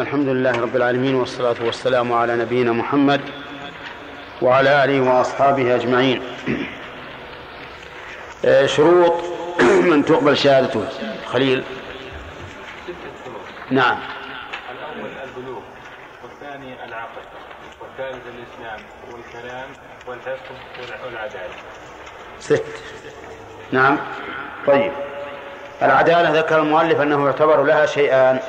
الحمد لله رب العالمين والصلاة والسلام على نبينا محمد وعلى آله وأصحابه أجمعين. آه، شروط من تقبل شهادته. خليل. نعم. الأول البلوغ والثاني العقل والثالث الإسلام والكلام والحفظ والعدالة. ست. نعم. طيب. العدالة ذكر المؤلف أنه يعتبر لها شيئان.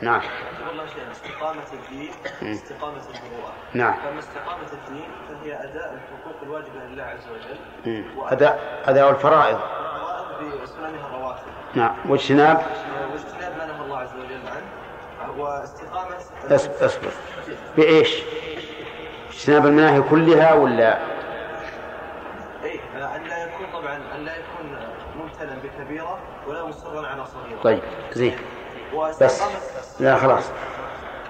نعم. والله استقامة الدين استقامة المروءة نعم. فأما استقامة الدين فهي أداء الحقوق الواجبة لله عز وجل. أداء أداء الفرائض. والفرائض بأسمائها الرواتب. نعم. واجتناب واجتناب ما نهى الله عز وجل عنه. واستقامة أصبر. بإيش؟ اجتناب المناهي كلها ولا؟ أي أن لا يكون طبعا أن لا يكون مبتلا بكبيرة ولا مصرا على صغيرة. طيب زين. بس. لا خلاص.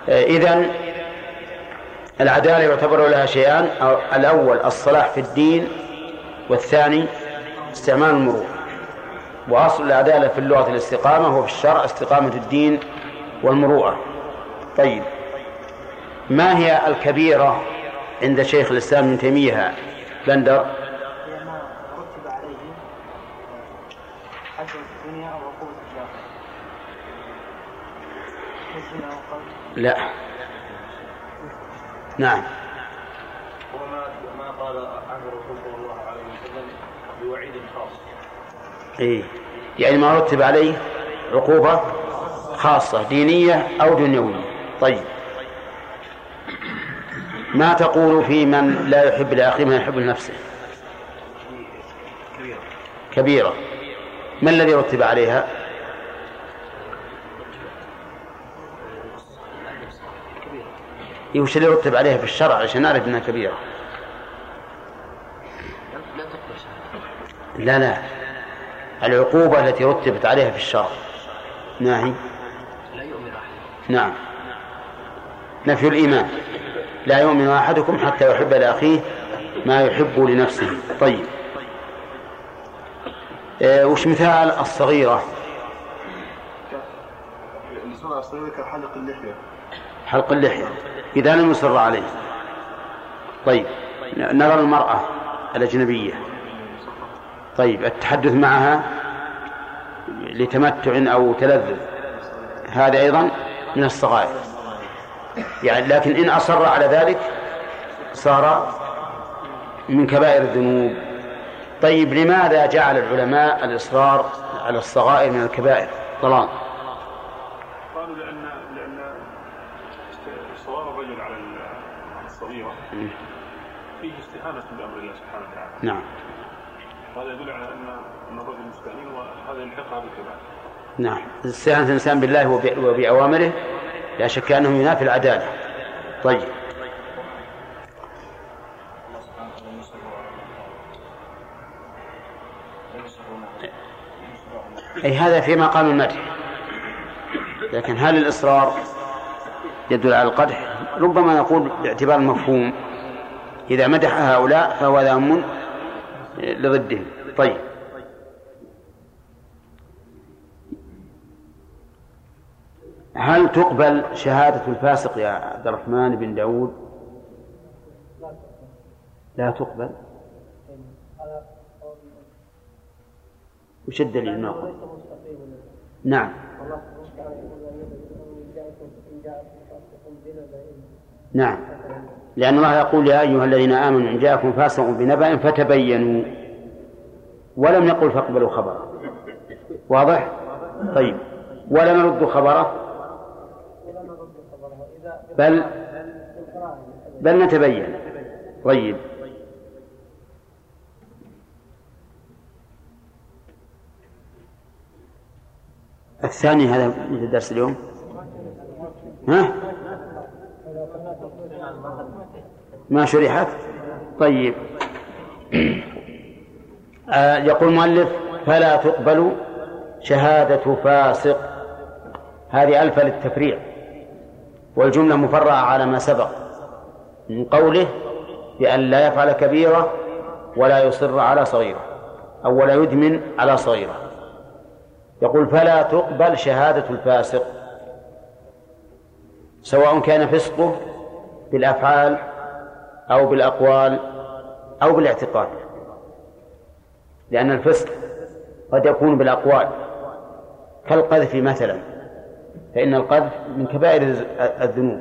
إذا العدالة يعتبر لها شيئان. أو- الأول الصلاح في الدين والثاني استعمال المرور. وأصل العدالة في اللغة الاستقامة وفي الشرع استقامة الدين والمروءة طيب. ما هي الكبيرة عند شيخ الإسلام ابن تيمية بندر هي ما رتب عليه حد في الدنيا أو عقوبه في الاخره والزنا والقتل لا. نعم. وما ما قال عنه الرسول صلى الله عليه وسلم بوعيد خاص. إيه. يعني ما رتب عليه عقوبة خاصة دينية أو دنيوية. طيب. ما تقول في من لا يحب لأخيه ما يحب لنفسه؟ كبيرة. ما الذي رتب عليها؟ وش اللي رتب عليها في الشرع عشان نعرف إنها كبيرة. لا لا. العقوبة التي رتبت عليها في الشرع. ما هي؟ نعم. نفي الإيمان. لا يؤمن أحدكم حتى يحب لأخيه ما يحب لنفسه. طيب. آه وش مثال الصغيرة؟ الصغيرة كحلق اللحية. حلق اللحية. إذا لم يصر عليه. طيب نظر المرأة الأجنبية. طيب التحدث معها لتمتع أو تلذذ. هذا أيضا من الصغائر. يعني لكن إن أصر على ذلك صار من كبائر الذنوب. طيب لماذا جعل العلماء الإصرار على الصغائر من الكبائر؟ طلال قالوا لأن لأن صواب الرجل على الصغيرة. فيه استهانة بأمر الله سبحانه وتعالى. نعم. هذا يدل على أن الرجل مستهين وهذا يلحقها بالكبائر. نعم. استعانة الإنسان بالله وب- وبأوامره لا شك أنه ينافي العدالة. طيب. أي هذا في مقام المدح. لكن هل الإصرار يدل على القدح. ربما نقول باعتبار المفهوم. إذا مدح هؤلاء فهو ذم لضدهم طيب. هل تقبل شهادة الفاسق يا عبد الرحمن بن داود؟ لا تقبل. وش الدليل؟ نعم. نعم. لأن الله يقول يا أيها الذين آمنوا إن جاءكم فاسق بنبأ فتبينوا. ولم يقل فاقبلوا خبره. واضح؟ طيب. ولا نرد خبره؟ بل بل نتبين. طيب. الثاني هذا مثل درس اليوم؟ ها؟ ما شرحت؟ طيب. آه يقول المؤلف فلا تقبل شهادة فاسق. هذه ألف للتفريع والجملة مفرعة على ما سبق من قوله بأن لا يفعل كبيرة ولا يصر على صغيرة أو ولا يدمن على صغيرة. يقول فلا تقبل شهادة الفاسق. سواء كان فسقه بالأفعال أو بالأقوال أو بالاعتقاد. لأن الفسق قد يكون بالأقوال. كالقذف مثلا. فإن القذف من كبائر الذنوب.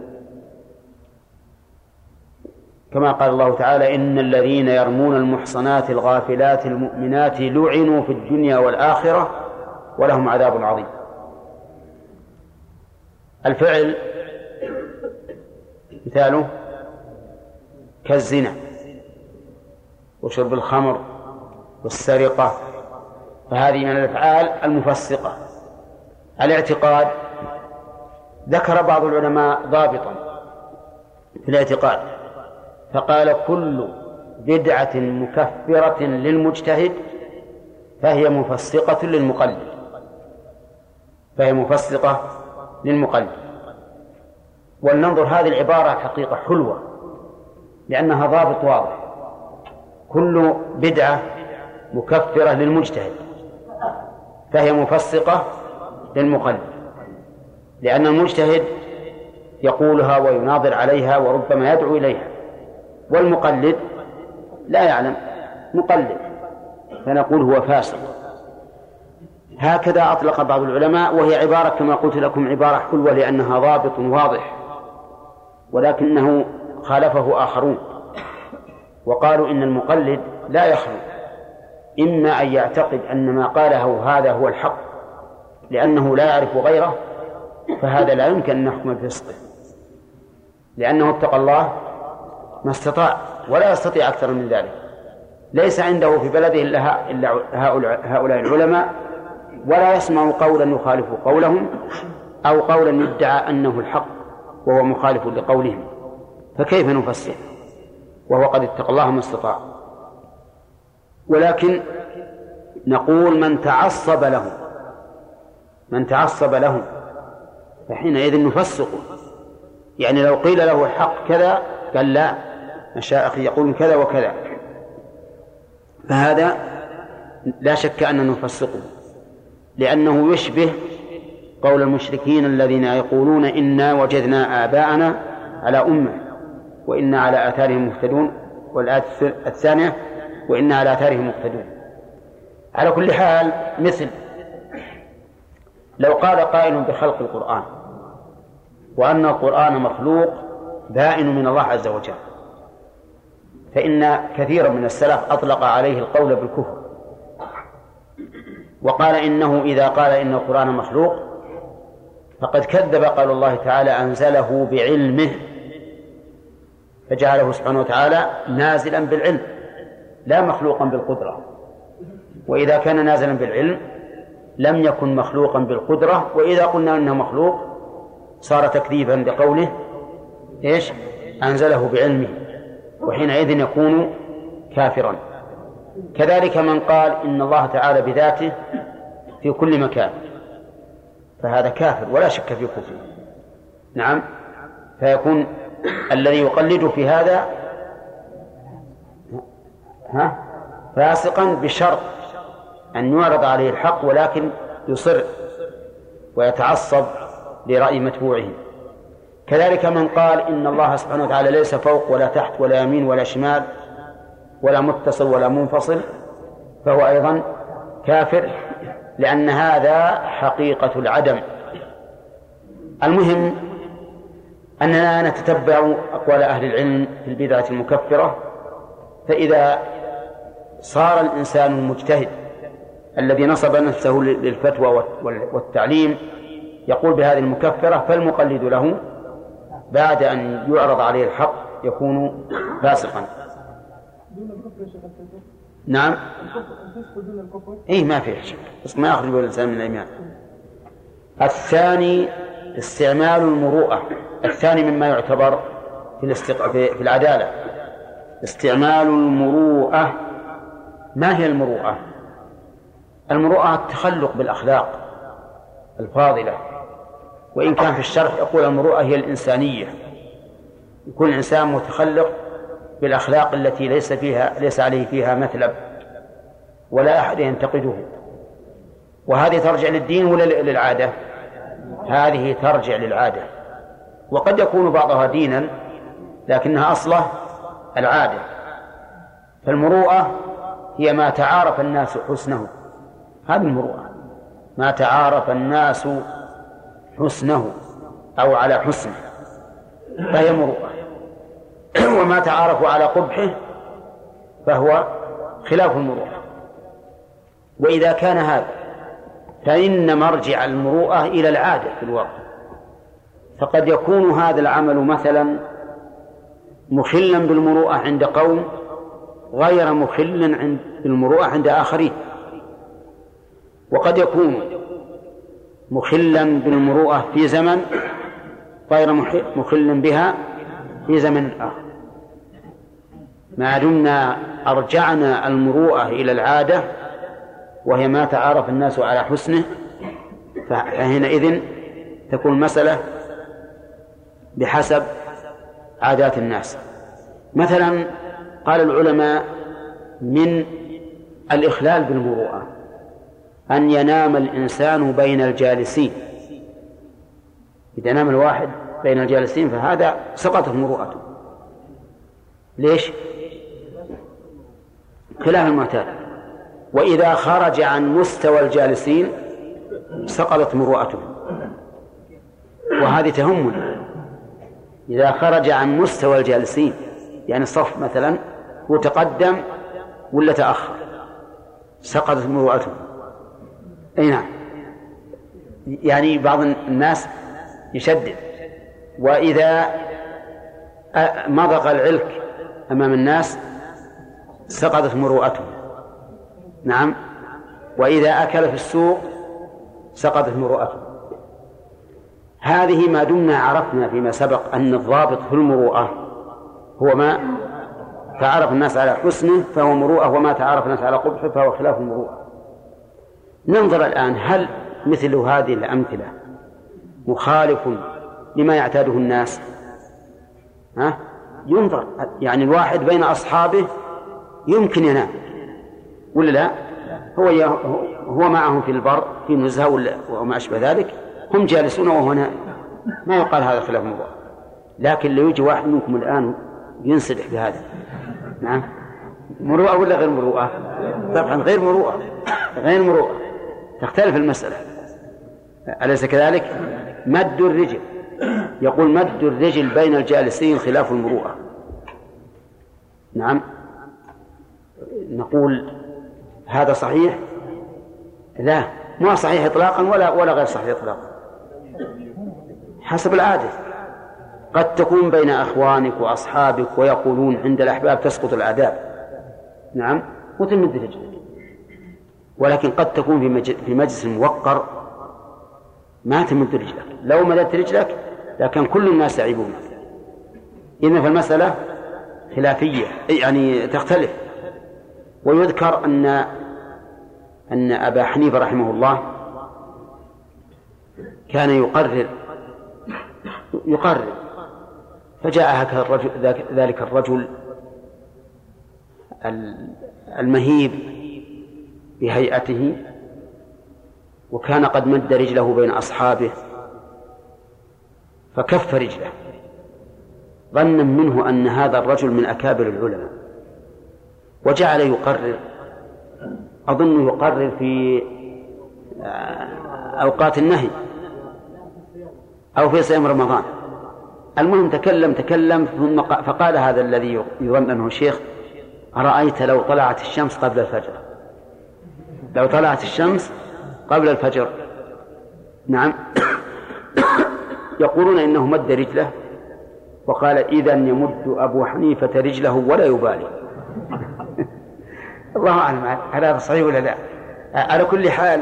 كما قال الله تعالى إن الذين يرمون المحصنات الغافلات المؤمنات لعنوا في الدنيا والآخرة ولهم عذاب عظيم. الفعل مثاله كالزنا وشرب الخمر والسرقة فهذه من الأفعال المفسقة. الاعتقاد ذكر بعض العلماء ضابطا في الاعتقاد فقال كل بدعة مكفرة للمجتهد فهي مفسقة للمقلد فهي مفسقة للمقلد. ولننظر هذه العبارة حقيقة حلوة لأنها ضابط واضح. كل بدعة مكفرة للمجتهد فهي مفسقة للمقلد لأن المجتهد يقولها ويناظر عليها وربما يدعو إليها والمقلد لا يعلم مقلد فنقول هو فاسق. هكذا أطلق بعض العلماء وهي عبارة كما قلت لكم عبارة حلوة لأنها ضابط واضح. ولكنه خالفه آخرون. وقالوا إن المقلد لا يخلو. إما أن يعتقد أن ما قاله هذا هو الحق لأنه لا يعرف غيره فهذا لا يمكن أن نحكم بفسقه. لأنه اتقى الله ما استطاع ولا يستطيع أكثر من ذلك. ليس عنده في بلده إلا هؤلاء العلماء ولا يسمع قولا يخالف قولهم أو قولا يدعى أنه الحق. وهو مخالف لقولهم فكيف نفسر؟ وهو قد اتقى الله ما استطاع. ولكن نقول من تعصب له من تعصب له فحينئذ نفسقه يعني لو قيل له الحق كذا قال لا مشايخ يقولون كذا وكذا. فهذا لا شك أن نفسقه لأنه يشبه قول المشركين الذين يقولون إنا وجدنا آباءنا على أمة وإنا على آثارهم مهتدون والآية الثانية وإنا على آثارهم مقتدون على كل حال مثل لو قال قائل بخلق القرآن وأن القرآن مخلوق بائن من الله عز وجل فإن كثيرا من السلف أطلق عليه القول بالكفر وقال إنه إذا قال إن القرآن مخلوق فقد كذب قال الله تعالى أنزله بعلمه فجعله سبحانه وتعالى نازلا بالعلم لا مخلوقا بالقدرة. وإذا كان نازلا بالعلم لم يكن مخلوقا بالقدرة وإذا قلنا إنه مخلوق صار تكذيبا بقوله إيش؟ أنزله بعلمه وحينئذ يكون كافرا. كذلك من قال إن الله تعالى بذاته في كل مكان. فهذا كافر ولا شك في كفره نعم. فيكون الذي يقلد في هذا ها؟ فاسقا بشرط أن يعرض عليه الحق ولكن يصر ويتعصب لرأي متبوعه. كذلك من قال إن الله سبحانه وتعالى ليس فوق ولا تحت ولا يمين ولا شمال ولا متصل ولا منفصل فهو أيضا كافر. لأن هذا حقيقة العدم. المهم أننا نتتبع أقوال أهل العلم في البدعة المكفرة فإذا صار الإنسان المجتهد الذي نصب نفسه للفتوى والتعليم يقول بهذه المكفرة فالمقلد له بعد أن يعرض عليه الحق يكون فاسقا. نعم. اي ما فيه شك. بس ما يخرج الانسان من الإيمان. الثاني استعمال المروءة. الثاني مما يعتبر في الاستق... في العدالة. استعمال المروءة. ما هي المروءة؟ المروءة التخلق بالأخلاق الفاضلة. وإن كان في الشرح يقول المروءة هي الإنسانية. يكون الإنسان متخلق بالأخلاق التي ليس فيها ليس عليه فيها مثلب ولا أحد ينتقده. وهذه ترجع للدين ولا للعادة؟ هذه ترجع للعادة. وقد يكون بعضها دينا لكنها أصله العادة. فالمروءة هي ما تعارف الناس حسنه. هذه المروءة. ما تعارف الناس حسنه أو على حسنه فهي مروءة. وما تعارفوا على قبحه فهو خلاف المروءة. وإذا كان هذا فإن مرجع المروءة إلى العادة في الواقع. فقد يكون هذا العمل مثلا مخلا بالمروءة عند قوم غير مخل عند بالمروءة عند آخرين. وقد يكون مخلا بالمروءة في زمن غير مخل بها في زمن آخر. ما دمنا أرجعنا المروءة إلى العادة وهي ما تعارف الناس على حسنه فحينئذ تكون المسألة بحسب عادات الناس. مثلا قال العلماء من الإخلال بالمروءة أن ينام الإنسان بين الجالسين. إذا نام الواحد بين الجالسين فهذا سقطت مروءته. ليش؟ خلاف المعتاد وإذا خرج عن مستوى الجالسين سقطت مروءته وهذه تهمنا. إذا خرج عن مستوى الجالسين يعني الصف مثلا هو تقدم ولا تأخر سقطت مروءته أي نعم. يعني بعض الناس يشدد. وإذا مضغ العلك أمام الناس سقطت مروءته. نعم. وإذا أكل في السوق سقطت مروءته. هذه ما دمنا عرفنا فيما سبق أن الضابط في المروءة هو ما تعرف الناس على حسنه فهو مروءة وما تعرف الناس على قبحه فهو خلاف المروءة. ننظر الآن هل مثل هذه الأمثلة مخالف لما يعتاده الناس؟ ها؟ ينظر يعني الواحد بين أصحابه يمكن ينام. ولا لا؟ هو هو معهم في البر في نزهة وما أشبه ذلك. هم جالسون وهو نائم. ما يقال هذا خلاف المروءة لكن لو يجي واحد منكم الآن ينسدح بهذا. نعم. مروءة ولا غير مروءة؟ طبعا غير مروءة. غير مروءة. تختلف المسألة. أليس كذلك؟ مد الرجل. يقول مد الرجل بين الجالسين خلاف المروءة. نعم. نقول هذا صحيح؟ لا ما صحيح إطلاقا ولا ولا غير صحيح إطلاقا. حسب العادة. قد تكون بين أخوانك وأصحابك ويقولون عند الأحباب تسقط الآداب نعم وتمد رجلك. ولكن قد تكون في في مجلس موقر ما تمد رجلك. لو مددت رجلك لكن كل الناس يعيبون إذن فالمسألة خلافية يعني تختلف. ويذكر أن أن أبا حنيفة رحمه الله كان يقرر يقرر فجاء هكذا الرجل ذلك الرجل المهيب بهيئته وكان قد مد رجله بين أصحابه فكف رجله. ظنا منه أن هذا الرجل من أكابر العلماء. وجعل يقرر أظن يقرر في أوقات النهي أو في صيام رمضان. المهم تكلم تكلم ثم فقال هذا الذي يظن أنه شيخ أرأيت لو طلعت الشمس قبل الفجر؟ لو طلعت الشمس قبل الفجر. نعم. يقولون إنه مد رجله وقال إذا يمد أبو حنيفة رجله ولا يبالي. الله أعلم هل هذا صحيح ولا لا؟ على كل حال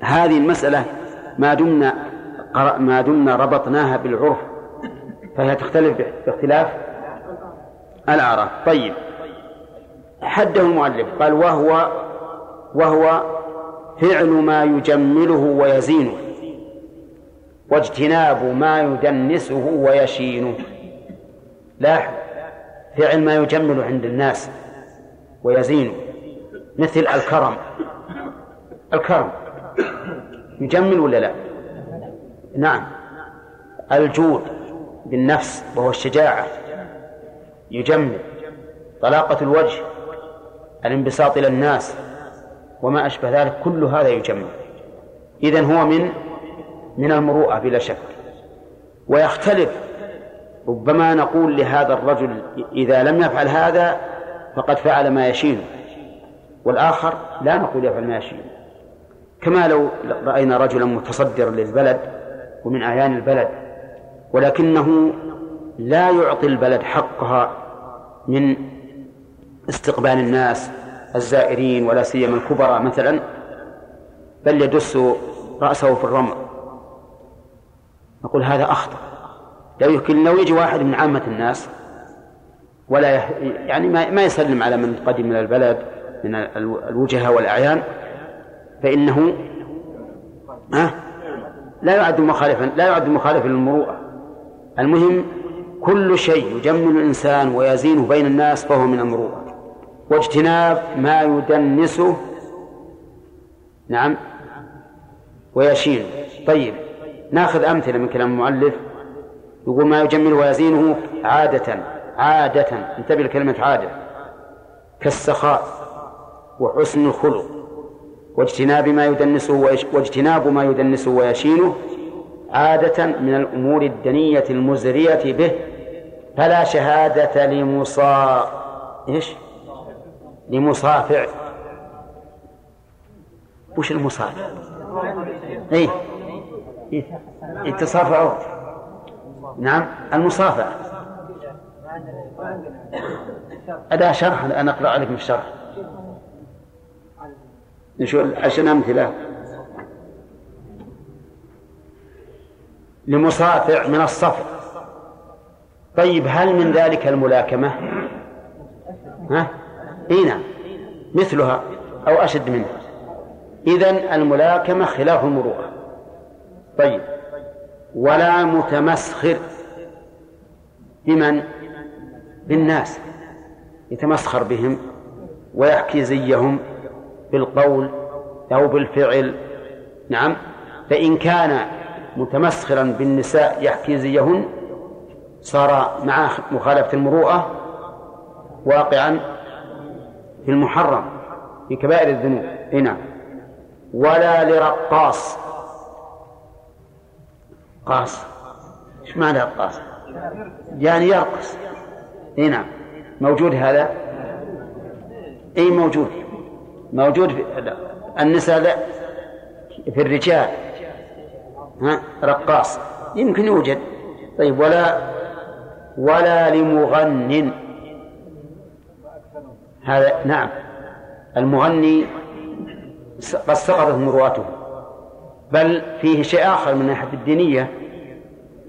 هذه المسألة ما دمنا ما دمنا ربطناها بالعرف فهي تختلف باختلاف الأعراف. طيب حده المؤلف قال وهو وهو فعل ما يجمله ويزينه واجتناب ما يدنسه ويشينه. لاحظ فعل ما يجمل عند الناس ويزينه مثل الكرم. الكرم. يجمل ولا لا؟ نعم. الجود بالنفس وهو الشجاعة. يجمل. طلاقة الوجه. الانبساط إلى الناس. وما أشبه ذلك. كل هذا يجمل. إذن هو من من المروءة بلا شك. ويختلف. ربما نقول لهذا الرجل إذا لم يفعل هذا فقد فعل ما يشينه والآخر لا نقول يفعل ما يشينه كما لو رأينا رجلا متصدرا للبلد ومن أعيان البلد ولكنه لا يعطي البلد حقها من استقبال الناس الزائرين ولا سيما الكبراء مثلا بل يدس رأسه في الرمل. نقول هذا أخطأ. لو يجي واحد من عامة الناس ولا يح... يعني ما... ما يسلم على من قدم من البلد من الوجهاء والأعيان فإنه أه؟ لا يعد مخالفا لا يعد مخالفا للمروءة. المهم كل شيء يجمل الإنسان ويزينه بين الناس فهو من المروءة. واجتناب ما يدنسه نعم ويشين. طيب ناخذ أمثلة من كلام المؤلف. يقول ما يجمل ويزينه عادة. عادة انتبه لكلمة عادة. كالسخاء وحسن الخلق واجتناب ما يدنسه واجتناب ما يدنسه ويشينه عادة من الأمور الدنية المزرية به. فلا شهادة لمصا إيش؟ لمصافع. وش المصافع؟ إيه. إيه. تصافعوا نعم المصافعة أداة شرح أنا أقرأ عليكم الشرح. عشان أمثلة. لمصافع من الصفر طيب هل من ذلك الملاكمة؟ ها؟ إي نعم. مثلها أو أشد منها. إذن الملاكمة خلاف المروءة. طيب. ولا متمسخر. بمن؟ بالناس يتمسخر بهم ويحكي زيهم بالقول أو بالفعل. نعم فإن كان متمسخرا بالنساء يحكي زيهن صار مع مخالفة المروءة واقعا في المحرم في كبائر الذنوب. هنا ولا لرقاص. قاص؟ إيش معنى رقاص؟ يعني يرقص. اي نعم. موجود هذا؟ اي موجود؟ موجود في النساء لا في الرجال. ها؟ رقاص. يمكن يوجد. طيب ولا ولا لمغن هذا نعم. المغني قد سقطت مروءته. بل فيه شيء آخر من الناحية الدينية.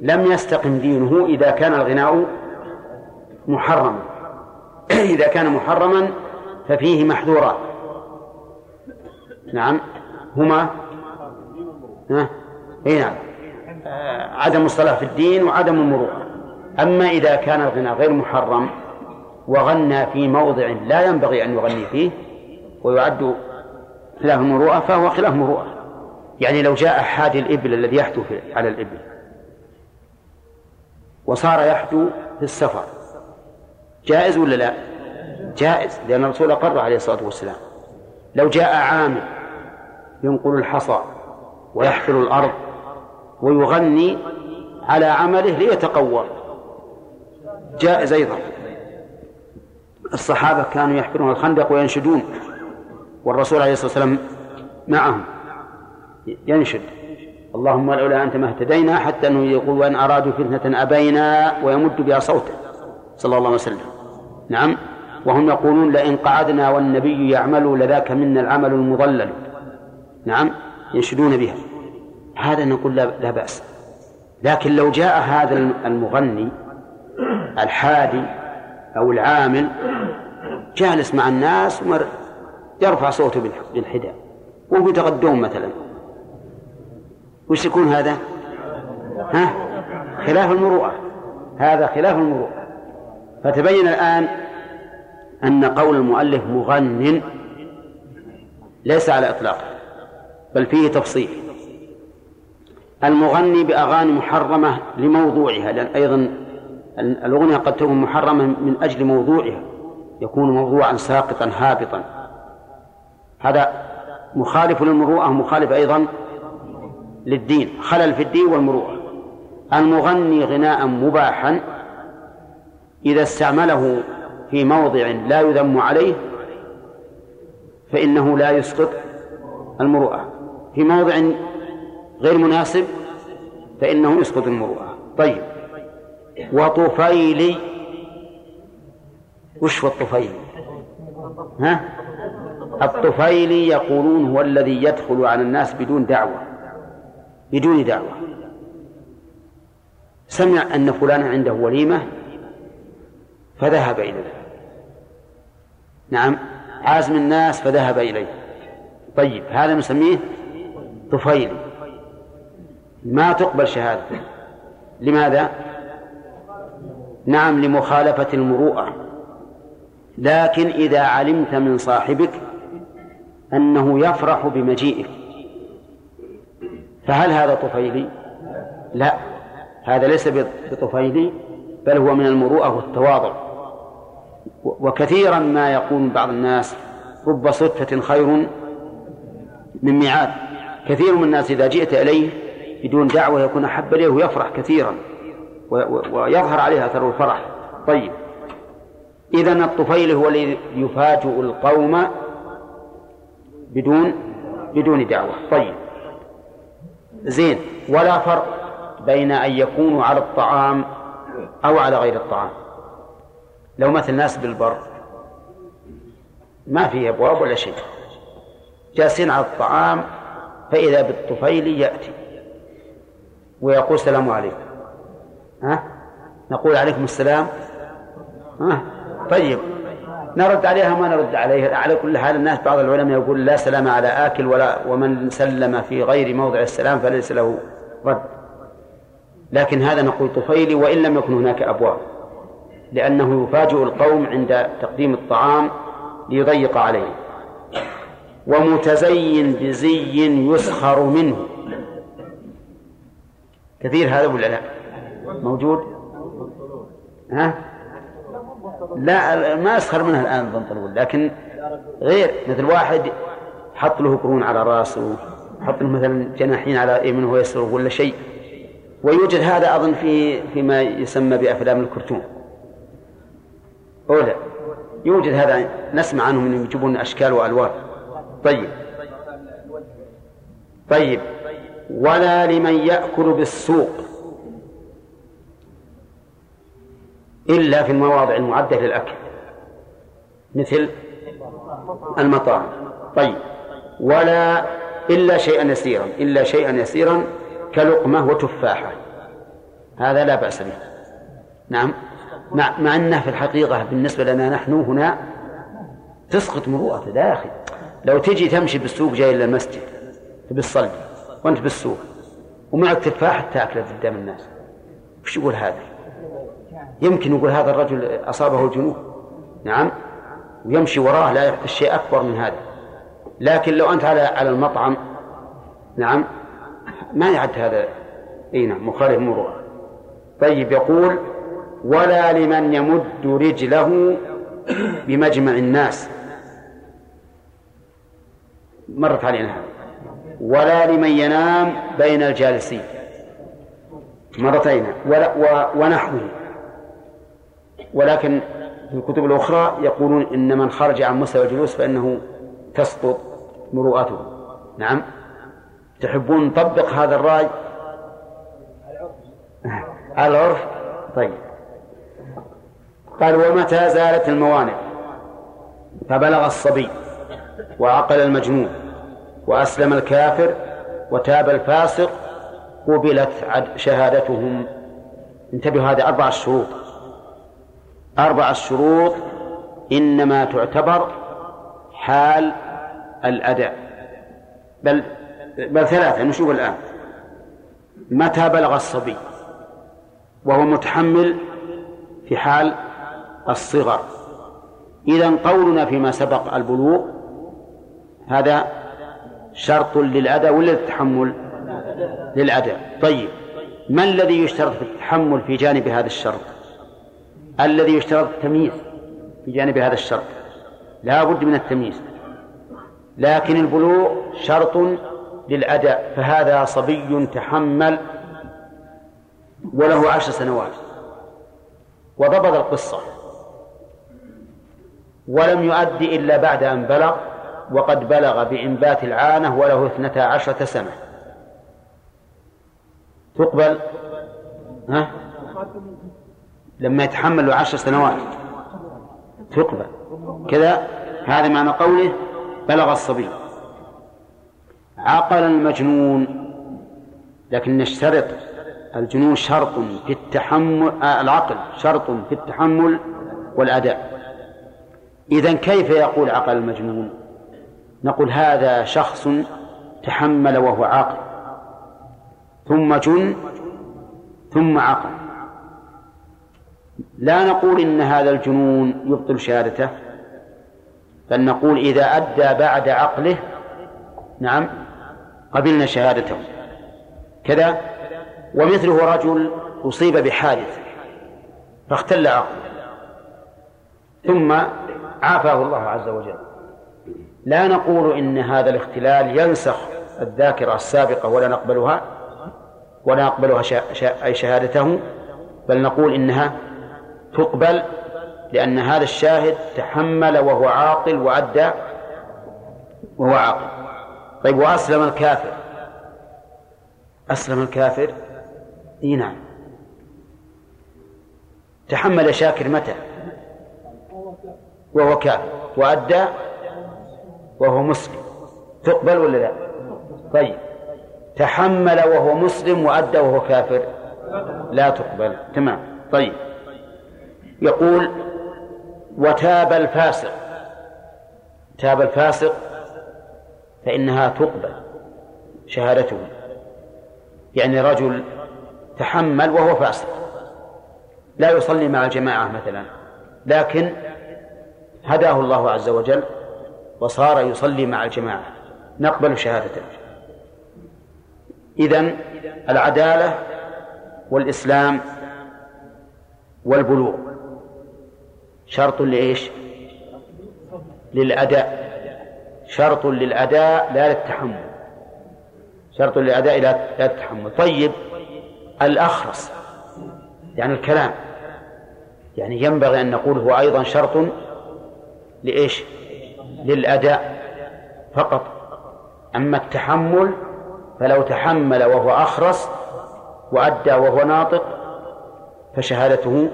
لم يستقم دينه إذا كان الغناء محرما إذا كان محرما ففيه محذورات نعم. هما؟ ها؟ إي نعم. عدم الصلاة في الدين وعدم المروءة. أما إذا كان الغناء غير محرم وغنى في موضع لا ينبغي أن يغني فيه ويعد خلاف المروءة فهو خلاف المروءة. يعني لو جاء حادي الإبل الذي يحدو على الإبل وصار يحدو في السفر جائز ولا لا؟ جائز لأن الرسول أقر عليه الصلاة والسلام. لو جاء عامل ينقل الحصى ويحفر الأرض ويغني على عمله ليتقوى. جائز أيضا. الصحابة كانوا يحفرون الخندق وينشدون والرسول عليه الصلاة والسلام معهم. ينشد. اللهم لولا أنت ما اهتدينا حتى أنه يقول وإن أرادوا فتنة أبينا ويمد بها صوته. صلى الله عليه وسلم. نعم. وهم يقولون لئن قعدنا والنبي يعمل لذاك منا العمل المضلل. نعم. ينشدون بها. هذا نقول لا بأس. لكن لو جاء هذا المغني الحادي أو العامل جالس مع الناس يرفع صوته بالحدى وهو يتغدون مثلا. وش يكون هذا؟ ها؟ خلاف المروءة. هذا خلاف المروءة. فتبين الآن أن قول المؤلف مغن ليس على إطلاقه بل فيه تفصيل. المغني بأغاني محرمة لموضوعها لأن أيضا الأغنية قد تكون محرمة من أجل موضوعها يكون موضوعا ساقطا هابطا. هذا مخالف للمروءة مخالف أيضا للدين خلل في الدين والمروءة. المغني غناء مباحا إذا استعمله في موضع لا يذم عليه فإنه لا يسقط المروءة. في موضع غير مناسب فإنه يسقط المروءة. طيب. وطفيلي وش هو الطفيلي ها؟ الطفيلي يقولون هو الذي يدخل على الناس بدون دعوة. بدون دعوة. سمع أن فلانا عنده وليمة فذهب إليه نعم عازم الناس فذهب إليه. طيب هذا نسميه طفيلي ما تقبل شهادته لماذا؟ نعم لمخالفة المروءة. لكن إذا علمت من صاحبك أنه يفرح بمجيئك فهل هذا طفيلي؟ لا هذا ليس بطفيلي بل هو من المروءة والتواضع. وكثيرا ما يقول بعض الناس رب صدفة خير من ميعاد. كثير من الناس إذا جئت إليه بدون دعوة يكون أحب إليه ويفرح كثيرا ويظهر عليه أثر الفرح. طيب. إذا الطفيل هو الذي يفاجئ القوم بدون بدون دعوة. طيب. زين. ولا فرق بين أن يكونوا على الطعام أو على غير الطعام. لو مثل ناس بالبر. ما فيه أبواب ولا شيء. جالسين على الطعام فإذا بالطفيل يأتي. ويقول السلام عليكم. ها؟ نقول عليكم السلام. ها؟ طيب. نرد عليها ما نرد عليها. على كل حال الناس بعض العلماء يقول لا سلام على آكل ولا ومن سلم في غير موضع السلام فليس له رد. لكن هذا نقول طفيلي وإن لم يكن هناك أبواب. لأنه يفاجئ القوم عند تقديم الطعام ليضيق عليهم ومتزين بزي يسخر منه. كثير هذا ولا لا؟ موجود؟ ها؟ لا ما أسخر منها الآن البنطلون لكن غير مثل واحد حط له قرون على راسه حط له مثلا جناحين على يمينه ويسره ولا شيء. ويوجد هذا أظن في فيما يسمى بأفلام الكرتون. أولى يوجد هذا نسمع عنهم إنهم يجيبون أشكال وألوان. طيب. طيب. ولا لمن يأكل بالسوق. إلا في المواضع المعدة للأكل. مثل المطاعم. طيب. ولا إلا شيئا يسيرا. إلا شيئا يسيرا كلقمة وتفاحة. هذا لا بأس به. نعم. مع, مع أنه في الحقيقة بالنسبة لنا نحن هنا تسقط مروءته يا أخي لو تجي تمشي بالسوق جاي إلى المسجد بالصلب وأنت بالسوق ومعك تفاحة تاكله قدام الناس. وش يقول هذا؟ يمكن يقول هذا الرجل أصابه الجنون. نعم. ويمشي وراه لا يحدث شيء أكبر من هذا. لكن لو أنت على على المطعم نعم ما يعد هذا إي نعم مخالف مروءة. طيب يقول ولا لمن يمد رجله بمجمع الناس. مرت علينا ولا لمن ينام بين الجالسين. مرتين ونحوه. ولكن في الكتب الأخرى يقولون إن من خرج عن مستوى الجلوس فإنه تسقط مروءته. نعم. تحبون نطبق هذا الرأي؟ العرف. طيب. قال ومتى زالت الموانع؟ فبلغ الصبي وعقل المجنون وأسلم الكافر وتاب الفاسق قبلت شهادتهم. انتبهوا هذه أربع شروط. أربع شروط إنما تعتبر حال الأداء. بل بل ثلاثة نشوف الآن. متى بلغ الصبي؟ وهو متحمل في حال الصغر. إذا قولنا فيما سبق البلوغ هذا شرط للأداء ولا للتحمل؟ للأداء طيب ما الذي يشترط في التحمل في جانب هذا الشرط؟ الذي يشترط التمييز في جانب هذا الشرط. لا بد من التمييز. لكن البلوغ شرط للأداء فهذا صبي تحمل وله عشر سنوات. وضبط القصة. ولم يؤدي إلا بعد أن بلغ وقد بلغ بإنبات العانة وله اثنتا عشرة سنة. تقبل؟ ها؟ لما يتحمل عشر سنوات. تقبل. كذا؟ هذا معنى قوله بلغ الصبي. عقل المجنون لكن نشترط الجنون شرط في التحمل آه العقل شرط في التحمل والأداء. إذا كيف يقول عقل المجنون؟ نقول هذا شخص تحمل وهو عاقل ثم جن ثم عقل. لا نقول إن هذا الجنون يبطل شهادته بل نقول إذا أدى بعد عقله نعم قبلنا شهادته. كذا؟ ومثله رجل أصيب بحادث فاختل عقله. ثم عافاه الله عز وجل. لا نقول إن هذا الاختلال ينسخ الذاكرة السابقة ولا نقبلها ولا نقبلها أي شهادته بل نقول إنها تقبل لأن هذا الشاهد تحمل وهو عاقل وأدى وهو عاقل. طيب وأسلم الكافر. أسلم الكافر؟ إي نعم. تحمل شاكر متى؟ وهو كافر. وأدى وهو مسلم. تقبل ولا لا؟ طيب. تحمل وهو مسلم وأدى وهو كافر؟ لا تقبل. تمام. طيب. يقول وتاب الفاسق. تاب الفاسق فإنها تقبل شهادته. يعني رجل تحمل وهو فاسق. لا يصلي مع الجماعة مثلا. لكن هداه الله عز وجل وصار يصلي مع الجماعة. نقبل شهادته إذن العدالة والإسلام والبلوغ. شرط لإيش؟ للأداء. شرط للأداء لا للتحمل. شرط للأداء لا للتحمل. طيب الأخرس يعني الكلام. يعني ينبغي أن نقول هو أيضا شرط لإيش؟ للأداء فقط. أما التحمل فلو تحمل وهو أخرس وأدى وهو ناطق فشهادته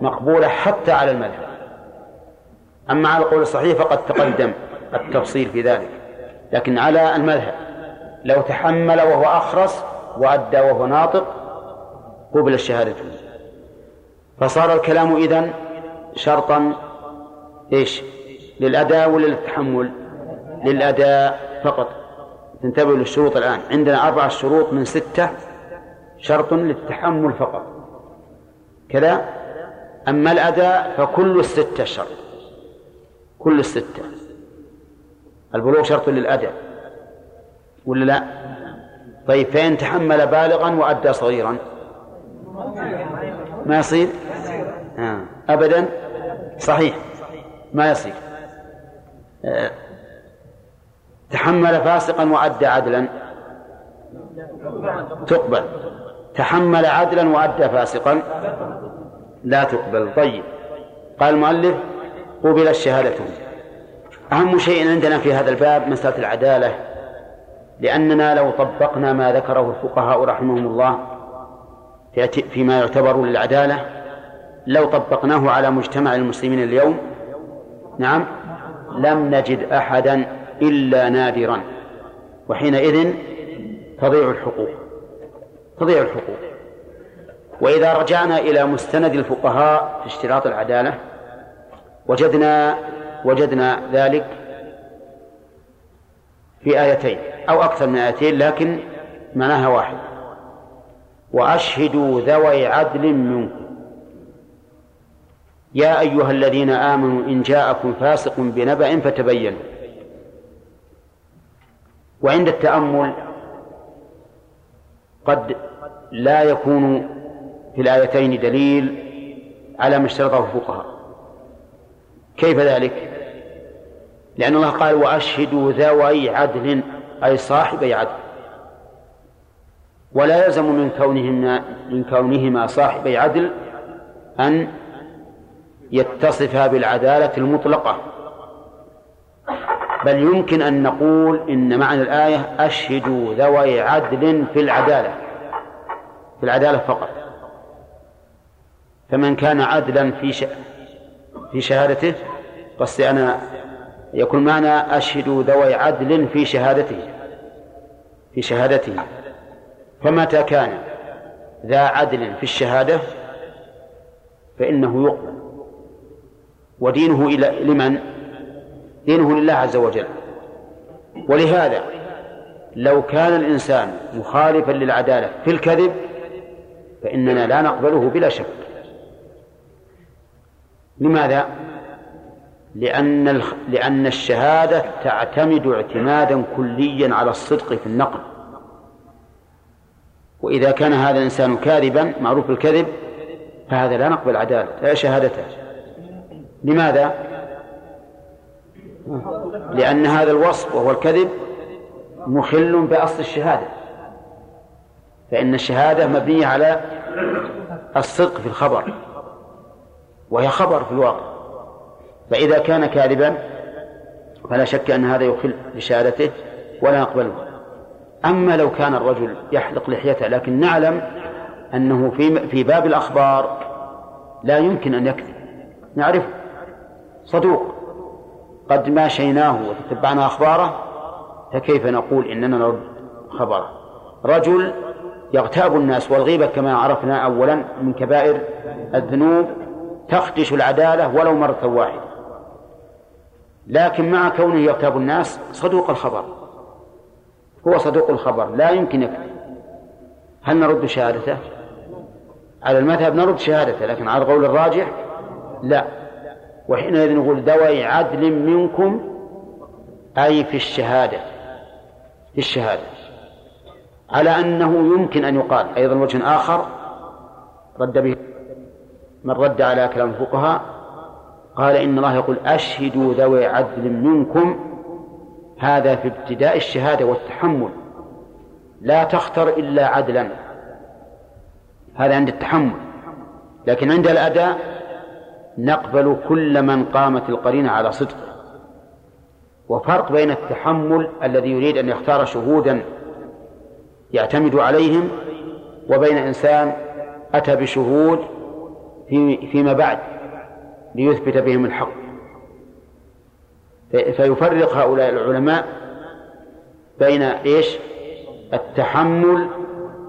مقبولة حتى على المذهب. أما على القول الصحيح فقد تقدم التفصيل في ذلك. لكن على المذهب لو تحمل وهو أخرس وأدى وهو ناطق قبل الشهادة فصار الكلام إذن شرطا إيش؟ للأداء ولا للتحمل للأداء فقط. تنتبهوا للشروط الآن. عندنا أربعة شروط من ستة شرط للتحمل فقط. كذا؟ أما الأداء فكل الستة شرط. كل الستة. البلوغ شرط للأداء. ولا لا؟ طيب فإن تحمل بالغا وأدى صغيرا. ما يصير؟ آه. أبدا؟ صحيح. ما يصير. تحمل فاسقا وأدى عدلا. تقبل. تحمل عدلا وأدى فاسقا. لا تقبل. طيب. قال المؤلف قبل الشهادة. أهم شيء عندنا في هذا الباب مسألة العدالة. لأننا لو طبقنا ما ذكره الفقهاء رحمهم الله فيما يعتبر للعدالة. لو طبقناه على مجتمع المسلمين اليوم نعم لم نجد أحدا إلا نادرا. وحينئذ تضيع الحقوق تضيع الحقوق. وإذا رجعنا إلى مستند الفقهاء في اشتراط العدالة وجدنا وجدنا ذلك في آيتين أو أكثر من آيتين لكن معناها واحد. وأشهدوا ذوي عدل منكم يا أيها الذين آمنوا إن جاءكم فاسق بنبأ فتبينوا. وعند التأمل قد لا يكون في الآيتين دليل على ما اشترطه الفقهاء. كيف ذلك؟ لأن الله قال وأشهدوا ذوي عدل أي صاحبي عدل. ولا يلزم من كونهما من كونهما صاحبي عدل أن يتصفا بالعدالة المطلقة. بل يمكن أن نقول إن معنى الآية أشهدوا ذوي عدل في العدالة في العدالة فقط. فمن كان عدلا في ش... في شهادته قصدي أنا يكون معنى أشهدوا ذوي عدل في شهادته في شهادته. فمتى كان ذا عدل في الشهادة؟ فإنه يقبل. ودينه إلى لمن؟ دينه لله عز وجل ولهذا لو كان الإنسان مخالفا للعدالة في الكذب فإننا لا نقبله بلا شك لماذا؟ لأن لأن الشهادة تعتمد اعتمادا كليا على الصدق في النقل وإذا كان هذا الإنسان كاذبا معروف الكذب فهذا لا نقبل عدالة لا شهادته لماذا؟ لأن هذا الوصف وهو الكذب مخل بأصل الشهادة. فإن الشهادة مبنية على الصدق في الخبر وهي خبر في الواقع. فإذا كان كاذبا فلا شك أن هذا يخل بشهادته ولا نقبله أما لو كان الرجل يحلق لحيته لكن نعلم أنه في في باب الأخبار لا يمكن أن يكذب. نعرفه. صدوق. قد ماشيناه وتتبعنا أخباره فكيف نقول إننا نرد خبره؟ رجل يغتاب الناس والغيبة كما عرفنا أولا من كبائر الذنوب تخدش العدالة ولو مرة واحدة. لكن مع كونه يغتاب الناس صدوق الخبر. هو صدوق الخبر لا يمكن يكذب هل نرد شهادته؟ على المذهب نرد شهادته لكن على القول الراجح لا. وحينئذ نقول ذوي عدل منكم أي في الشهادة في الشهادة. على أنه يمكن أن يقال أيضا وجه آخر رد به من رد على كلام الفقهاء قال إن الله يقول أشهدوا ذوي عدل منكم هذا في ابتداء الشهادة والتحمل. لا تختر إلا عدلا. هذا عند التحمل. لكن عند الأداء نقبل كل من قامت القرينة على صدقه وفرق بين التحمل الذي يريد أن يختار شهودا يعتمد عليهم وبين إنسان أتى بشهود في فيما بعد ليثبت بهم الحق. فيفرق هؤلاء العلماء بين إيش؟ التحمل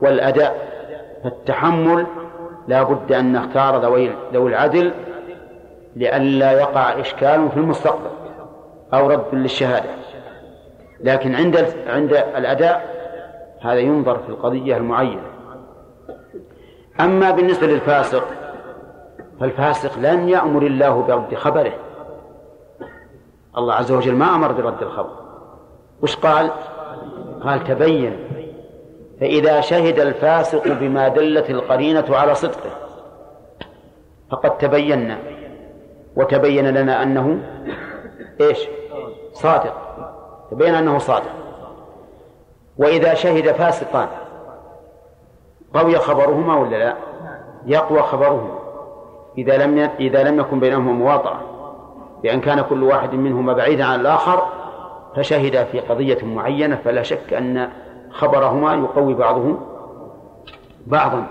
والأداء. فالتحمل لا بد أن نختار ذوي العدل لئلا يقع إشكال في المستقبل أو رد للشهادة. لكن عند عند الأداء هذا ينظر في القضية المعينة. أما بالنسبة للفاسق فالفاسق لن يأمر الله برد خبره. الله عز وجل ما أمر برد الخبر. وش قال؟ قال تبين فإذا شهد الفاسق بما دلت القرينة على صدقه فقد تبينا. وتبين لنا أنه إيش؟ صادق. تبين أنه صادق. وإذا شهد فاسقان قوي خبرهما ولا لا؟ يقوى خبرهما. إذا لم إذا لم يكن بينهما مواطأة بأن كان كل واحد منهما بعيدا عن الآخر فشهد في قضية معينة فلا شك أن خبرهما يقوي بعضه بعضا.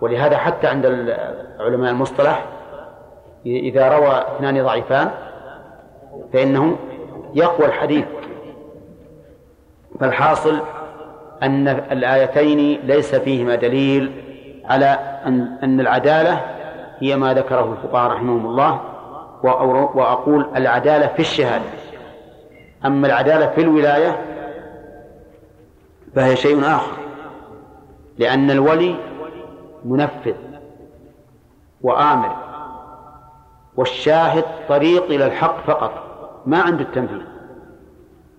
ولهذا حتى عند علماء المصطلح إذا روى اثنان ضعيفان فإنه يقوى الحديث. فالحاصل أن الآيتين ليس فيهما دليل على أن أن العدالة هي ما ذكره الفقهاء رحمهم الله وأقول العدالة في الشهادة. أما العدالة في الولاية فهي شيء آخر لأن الولي منفذ وآمر. والشاهد طريق إلى الحق فقط ما عنده التنفيذ.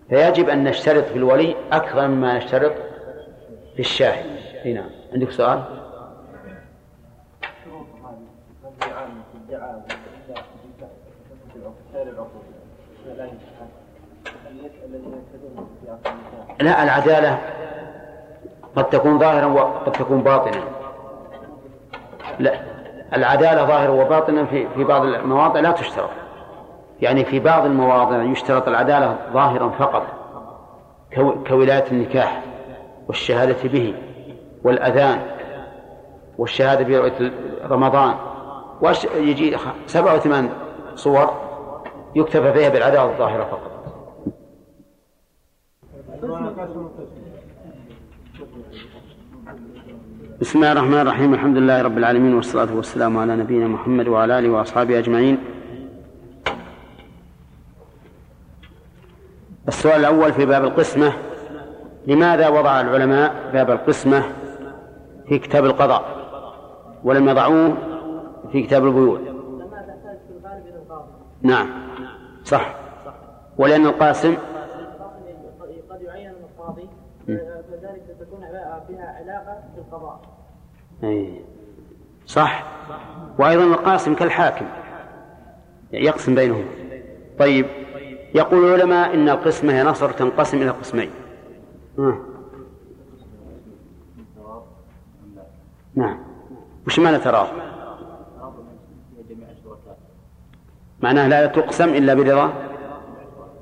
فيجب أن نشترط في الولي أكثر مما نشترط في الشاهد. أي نعم. عندك سؤال؟ لا العدالة قد تكون ظاهرا وقد تكون باطنا. لا. العدالة ظاهرا وباطنا في في بعض المواضع لا تشترط. يعني في بعض المواضع يشترط العدالة ظاهرا فقط كولاية النكاح والشهادة به والأذان والشهادة برؤية رمضان. يجي سبعة وثمان صور يكتفى فيها بالعدالة الظاهرة فقط. بسم الله الرحمن الرحيم الحمد لله رب العالمين والصلاة والسلام على نبينا محمد وعلى آله وأصحابه أجمعين السؤال الأول في باب القسمة لماذا وضع العلماء باب القسمة في كتاب القضاء ولم يضعوه في كتاب البيوع نعم صح ولأن القاسم فذلك تكون بها علاقة بالقضاء. أي. صح؟ وأيضا القاسم كالحاكم. يقسم بينهم. طيب. يقول العلماء إن القسمة يا نصر تنقسم إلى قسمين. نعم. وش معنى تراض؟ معناه لا تقسم إلا برضا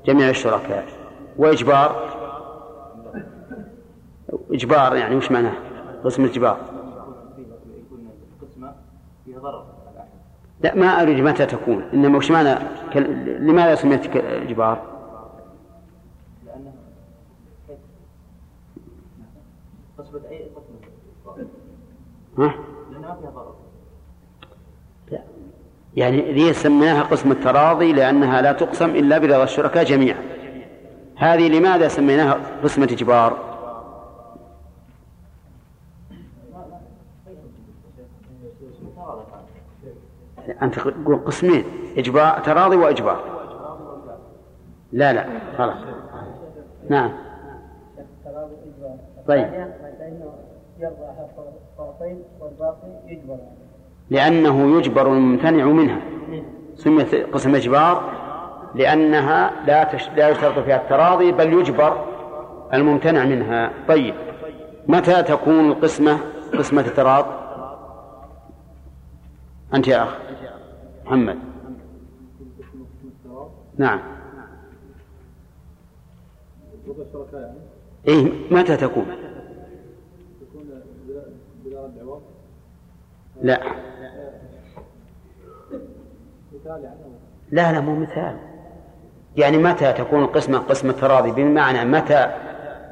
جميع الشركاء. وإجبار؟ إجبار يعني وش معناه؟ قسم إجبار لا ما أريد متى تكون إنما وش معنى لماذا سميت إجبار؟ ها؟ لا يعني ذي سميناها قسم التراضي لأنها لا تقسم إلا برضا الشركاء جميعا هذه لماذا سميناها قسمة إجبار؟ أنت تقول قسمين إجبار تراضي وإجبار. لا لا خلاص. نعم. طيب. لأنه يجبر الممتنع منها. سميت قسم إجبار لأنها لا تش... لا يشترط فيها التراضي بل يجبر الممتنع منها. طيب. متى تكون القسمة قسمة التراض؟ أنت يا أخ. محمد. نعم. إيه متى تكون؟ لا. لا لا مو مثال. يعني متى تكون القسمة قسمة تراضي بمعنى متى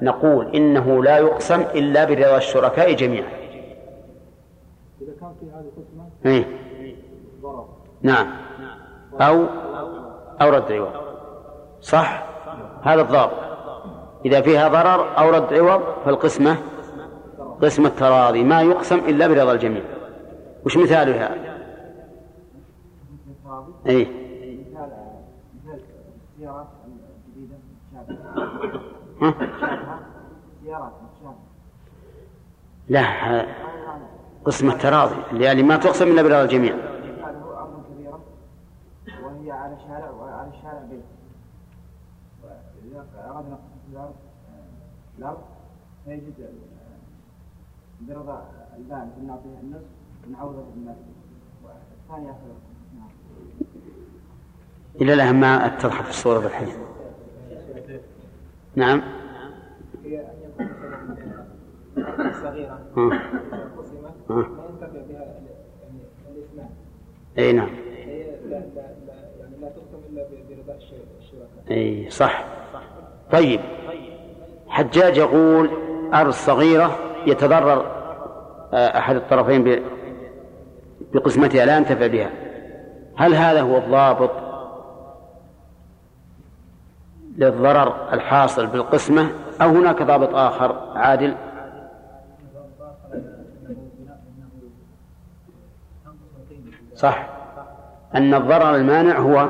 نقول إنه لا يقسم إلا برضا الشركاء جميعا. إذا كان في هذه القسمة إيه؟ نعم. أو أو رد عوض. صح؟ هذا الضابط إذا فيها ضرر أو رد عوض فالقسمة قسمة تراضي ما يقسم إلا برضا الجميع. وش مثالها؟ أي؟ لا قسم التراضي يعني ما تقسم إلا برضا الجميع. على شارع وعلى الشارع بيت. اذا أردنا قسم الأرض فيجد برضا البائع نعطيه النصف ونعوضه بالمال والثاني ياخذ نعم. إلى الآن ما اتضحت الصورة بالحين. نعم. هي أن يكون صغيرة قسمت ما ينتفع بها يعني الاثنان أي نعم. الشركاء أي صح. طيب. حجاج يقول أرض صغيرة يتضرر آه، أحد الطرفين بقسمتها لا ينتفع بها. هل هذا هو الضابط للضرر الحاصل بالقسمة أو هناك ضابط آخر عادل؟ صح. أن الضرر المانع هو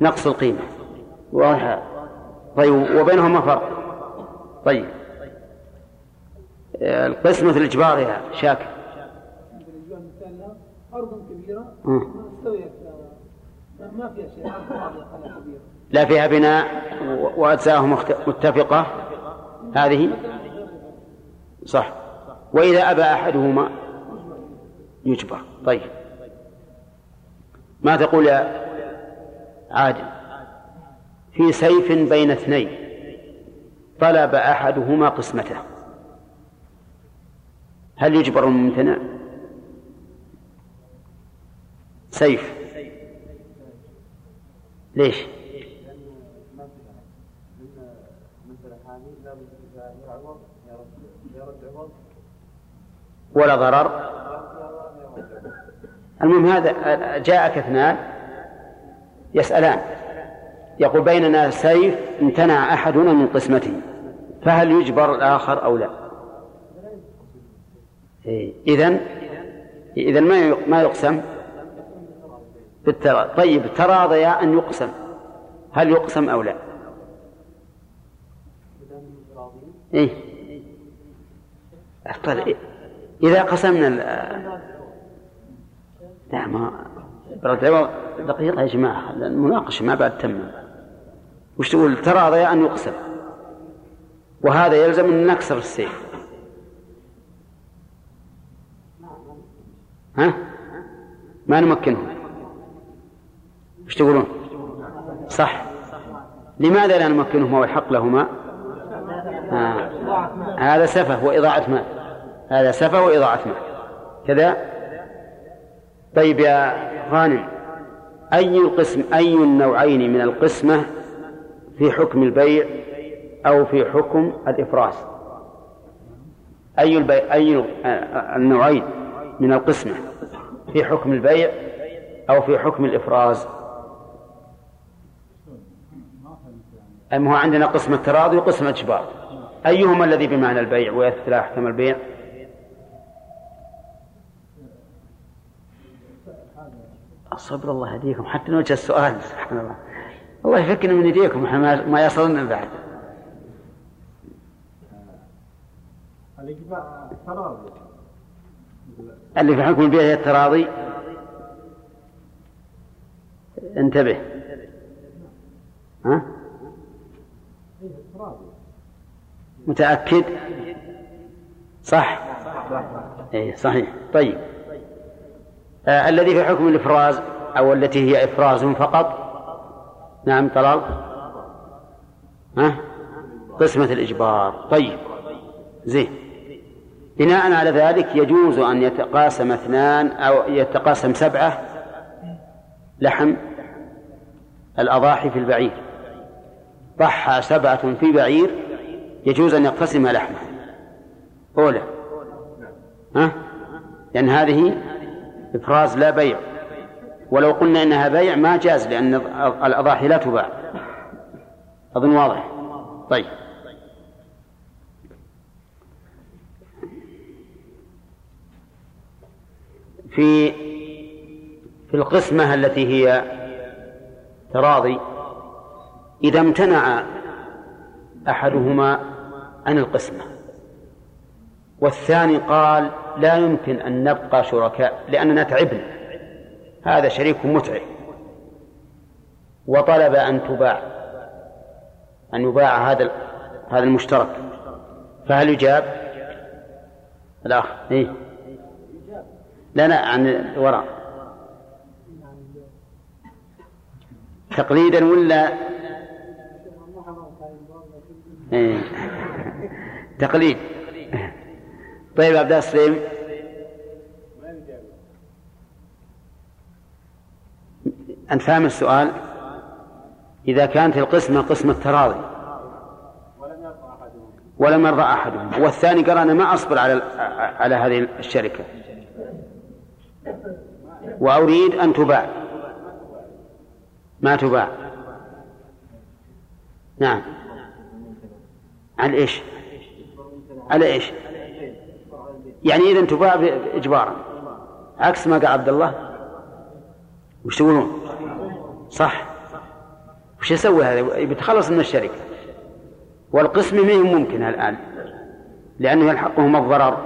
نقص القيمة. طيب وبينهما فرق؟ طيب. القسمة الإجبار يا شاكر. أرض كبيرة ما- فيها شيء لا فيها بناء وأجزاءه متفقة. هذه؟ صح. وإذا أبى أحدهما يجبر. طيب. ما تقول يا عادل. في سيف بين اثنين. طلب أحدهما قسمته. هل يجبر الممتنع؟ سيف. ليش؟ ولا ضرر؟ المهم هذا جاءك اثنان. يسألان. يقول بيننا سيف امتنع أحدنا من قسمته فهل يجبر الآخر أو لا؟ إذن إذن ما ما يقسم؟ بالترا طيب تراضيا أن يقسم. هل يقسم أو لا؟ إيه. إذا قسمنا لا ما العوض دقيقة يا جماعة المناقشة ما بعد تمم وش تقول؟ تراضي أن يقسم وهذا يلزم أن نكسر السيف. ها؟ ما نمكنهم وش تقولون؟ صح. لماذا لا نمكنهما والحق لهما. آه. هذا سفه وإضاعة مال. هذا سفه وإضاعة مال. كذا؟ طيب يا غانم. أي القسم أي النوعين من القسمة في حكم البيع أو في حكم الإفراز أي البيع أي النوعين من القسمة في حكم البيع أو في حكم الإفراز أم هو عندنا قسمة تراضي وقسمة إجبار أيهما الذي بمعنى البيع ويثبت أحكام البيع؟ صبر الله يهديكم حتى نوجه السؤال سبحان الله. الله يفكنا من يديكم إحنا ما- يصلنا بعد. الإجماع تراضي. اللي في حكم البيع هي التراضي. انتبه. ها؟ متأكد؟ صح؟ اي صحيح. طيب. آه الذي في حكم الإفراز أو التي هي إفراز فقط. نعم طلال ها؟ قسمة الإجبار. طيب. زين. بناء على ذلك يجوز أن يتقاسم اثنان أو يتقاسم سبعة. لحم. الأضاحي في البعير. ضحى سبعة في بعير. يجوز أن يقتسم لحمه. أولى. ها؟ لأن هذه إفراز لا بيع. ولو قلنا إنها بيع ما جاز لأن الأضاحي لا تباع. أظن واضح. طيب. في في القسمة التي هي تراضي إذا امتنع أحدهما عن القسمة. والثاني قال لا يمكن أن نبقى شركاء لأننا تعبنا هذا شريك متعب وطلب أن تباع أن يباع هذا هذا المشترك فهل يجاب؟ الأخ إيه؟ لا لا عن الوراء تقليدا ولا إيه. تقليد طيب عبد السليم أنت فاهم السؤال؟ إذا كانت القسمة قسمة تراضي. ولم يرضى أحدهم. والثاني قال أنا ما أصبر على على هذه الشركة. وأريد أن تباع. ما تباع. نعم. على إيش؟ على إيش؟ يعني إذا تباع إجبارا. عكس ما قال عبد الله. وش تقولون؟ صح. وش يسوي هذا؟ بيتخلص من الشركة والقسم ما هي ممكنة الآن. لأنه يلحقهما الضرر.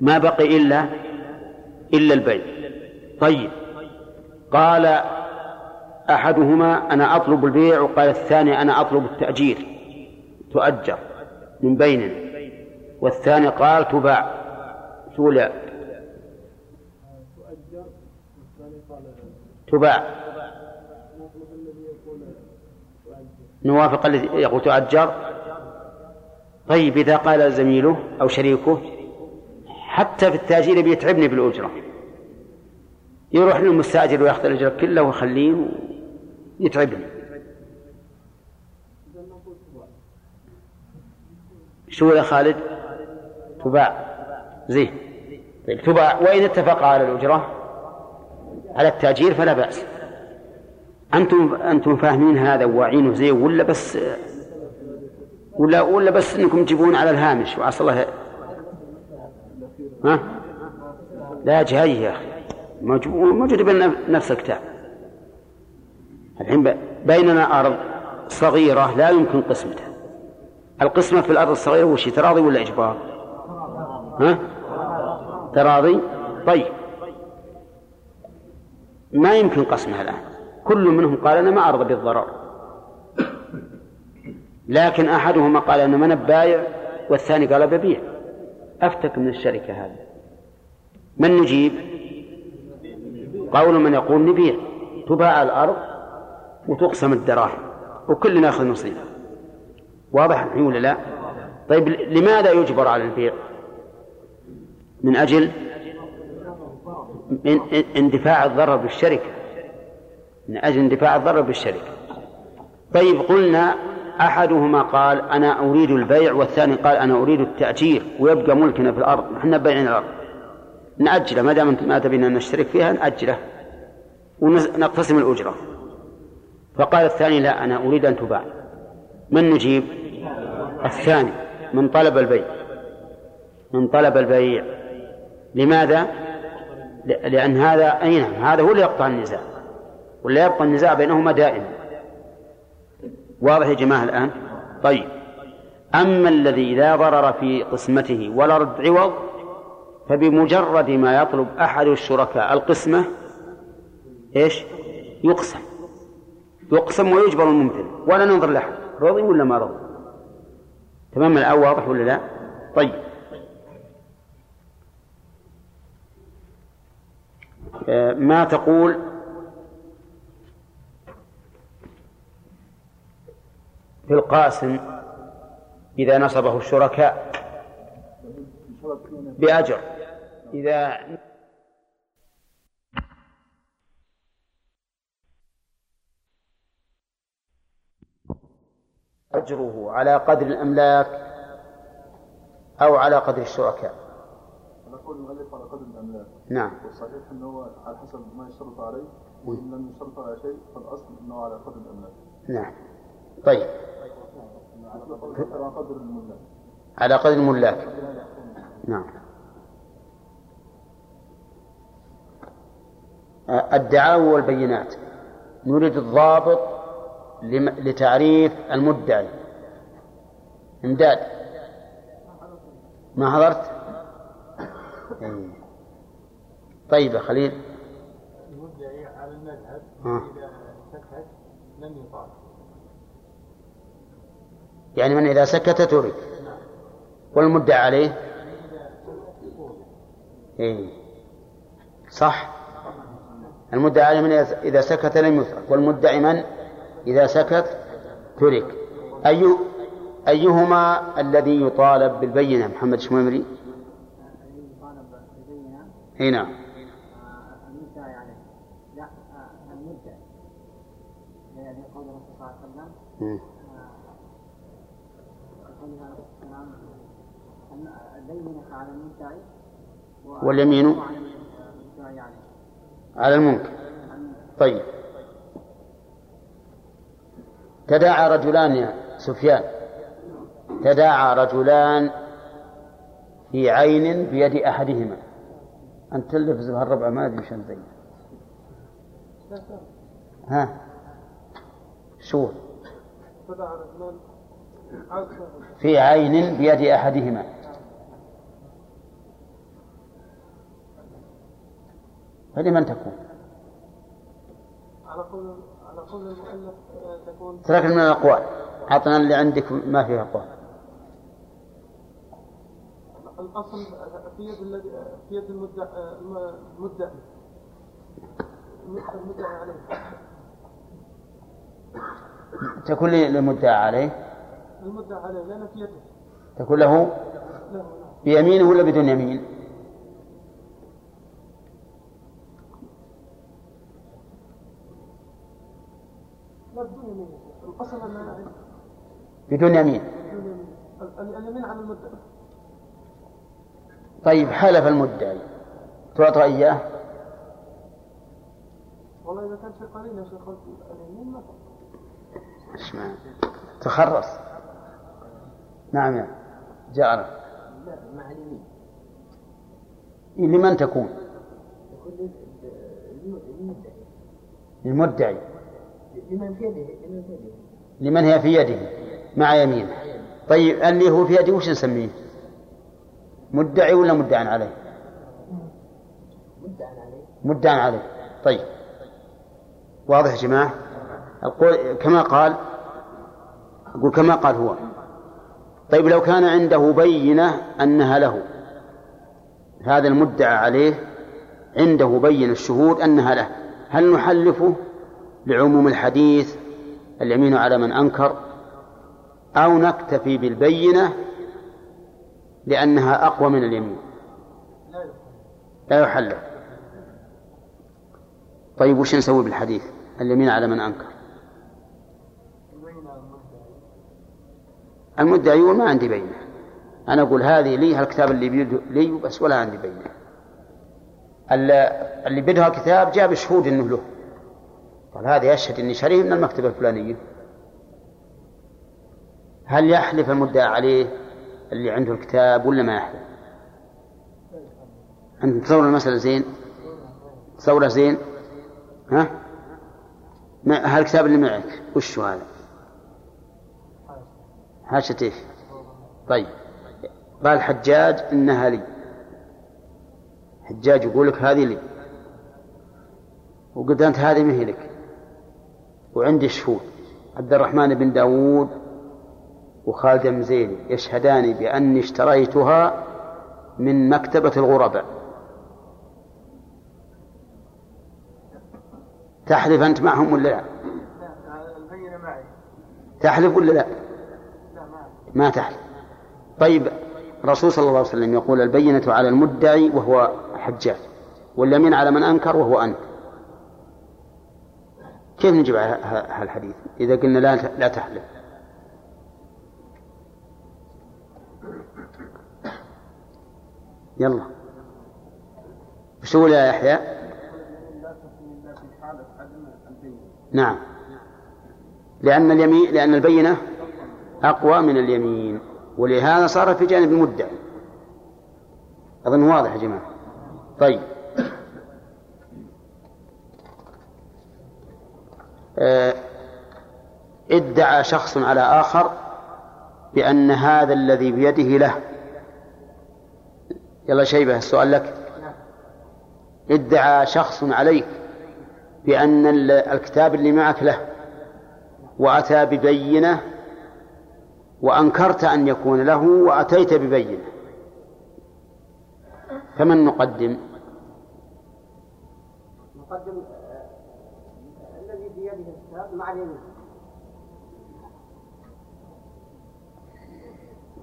ما بقي إلا إلا البيع. طيب. قال أحدهما أنا أطلب البيع وقال الثاني أنا أطلب التأجير. تؤجر. من بيننا والثاني قال تباع. تولى. تباع. نوافق الذي يقول تؤجر. طيب إذا قال زميله أو شريكه حتى في التأجير بيتعبني بالأجرة. يروح للمستأجر ويأخذ الأجرة كله ويخليه يتعبني شو يا خالد؟ تباع زين. طيب تباع وإن اتفق على الأجرة على التأجير فلا بأس. أنتم أنتم فاهمين هذا واعينه زين ولا بس ولا ولا بس إنكم تجيبون على الهامش وعسى الله. ها؟ لا جاي يا أخي. موجود بين نفس الكتاب. الحين بيننا أرض صغيرة لا يمكن قسمتها. القسمة في الأرض الصغيرة وش تراضي ولا إجبار؟ ها؟ تراضي؟ طيب. ما يمكن قسمها الان كل منهم قال أنا ما أرضى بالضرر. لكن أحدهما قال أنا من بايع والثاني قال ببيع. أفتك من الشركة هذه. من نجيب؟ قول من يقول نبيع. تباع الأرض وتقسم الدراهم وكل ناخذ نصيبه واضح الحين ولا لا؟ طيب لماذا يجبر على البيع؟ من أجل من اندفاع الضرر بالشركة. من أجل اندفاع الضرر بالشركة. طيب قلنا أحدهما قال أنا أريد البيع والثاني قال أنا أريد التأجير ويبقى ملكنا في الأرض. نحن بايعين الأرض. نأجله ما دام ما تبينا نشترك فيها نأجله ونقتسم الأجرة. فقال الثاني لا أنا أريد أن تباع. من نجيب؟ الثاني من طلب البيع. من طلب البيع. لماذا؟ لأن هذا أي نعم هذا هو اللي يقطع النزاع. ولا يبقى النزاع بينهما دائما واضح يا جماعة الآن؟ طيب. أما الذي لا ضرر في قسمته ولا رد عوض فبمجرد ما يطلب أحد الشركاء القسمة إيش؟ يقسم. يقسم ويجبر الممتلك ولا ننظر له رضي ولا ما رضي تمام الآن واضح ولا لا؟ طيب آه، ما تقول؟ في القاسم إذا نصبه الشركاء بأجر. إذا أجره على قدر الأملاك أو على قدر الشركاء. نقول المؤلف على قدر الأملاك نعم. والصحيح أنه على حسب ما يشترط عليه وإن لم يشترط على شيء فالأصل أنه على قدر الأملاك نعم. طيب. على قدر الملاك على قدر الملاك نعم. الدعاوى والبينات. نريد الضابط لتعريف المدعي. إمداد. ما حضرت؟ إيه. طيب يا خليل. المدعي على المذهب. إذا سكت لم يطالب يعني من إذا سكت ترك. والمدعى عليه؟ إيه. صح. المدعى عليه من إذا سكت لم يترك والمدعي من؟ إذا سكت ترك. أي أيهما الذي يطالب بالبينة؟ محمد شميمري. طالب أي نعم. المدعي عليه لا آه، المدعي يعني الرسول صلى الله عليه وسلم عليه البينة على المدعي واليمين عليه على المنكر. طيب. تداعى رجلان يا سفيان. تداعى رجلان في عين بيد أحدهما. أن تلفز بهالربع ما أدري شلون زي ها؟ شو؟ في عين بيد أحدهما. فلمن تكون؟ على قول على قول المؤلف تكون تركنا من الأقوال. أعطنا اللي عندك ما فيه أقوال. الأصل في يد الذي في يد المدعي المدعي المدعي عليه. تكون للمدعى عليه؟ المدعي عليه لأن في يده تكون له؟ بيمينه ولا بدون يمين؟ لا بدون يمين. انها بدون يمين. اليمين على المدعي طيب حلف المدعي. تعطى إياه. والله إذا كان في قليل يا شيخ اليمين ما إيش معنى؟ تخرص نعم يا جعل. لا مع اليمين. لمن تكون؟ للمدعي. لمن في يده لمن هي في يده؟ مع يمينه طيب اللي هو في يده وش نسميه؟ مدعي ولا مدعى عليه؟ مدعى عليه. مدعى عليه. طيب. واضح يا جماعة؟ أقول كما قال أقول كما قال هو. طيب لو كان عنده بينة أنها له هذا المدعى عليه عنده بين الشهود أنها له هل نحلفه لعموم الحديث اليمين على من أنكر أو نكتفي بالبينة لأنها أقوى من اليمين. لا يحلف طيب وش نسوي بالحديث؟ اليمين على من أنكر. المدعي يقول ما عندي بينة. أنا أقول هذه لي هالكتاب اللي بيده لي بس ولا عندي بينة. اللي بيده الكتاب جاب شهود إنه له. قال هذا يشهد إني شريه من المكتبة الفلانية. هل يحلف المدعى عليه؟ اللي عنده الكتاب ولا ما يحلف؟ أنت تصور المسألة زين؟ تصوره زين؟ ها؟ هالكتاب اللي معك وش هذا؟ حاشة؟ طيب قال حجاج إنها لي حجاج يقول لك هذه لي وقلت أنت هذه ما هي لك وعندي شهود عبد الرحمن بن داود وخالد المزيني يشهدان بأني اشتريتها من مكتبة الغرباء. تحلف أنت معهم ولا لا؟ البينة معي تحلف ولا لا؟ ما تحلف. طيب الرسول صلى الله عليه وسلم يقول البينة على المدعي وهو حجاج واليمين على من أنكر وهو أنت؟ كيف نجيب على هالحديث إذا قلنا لا لا تحلف. يلا. تقول يا يحيى؟ نعم. لأن اليمين لأن البينة أقوى من اليمين ولهذا صار في جانب المدعي أظن واضح يا جماعة. طيب. آه، ادعى شخص على آخر بأن هذا الذي بيده له يلا شيبة السؤال لك. ادعى شخص عليك بأن ال- الكتاب اللي معك له وأتى ببينة وأنكرت أن يكون له وأتيت ببينة. فمن نقدم؟ نقدم آه، الذي بيده الكتاب مع اليمين.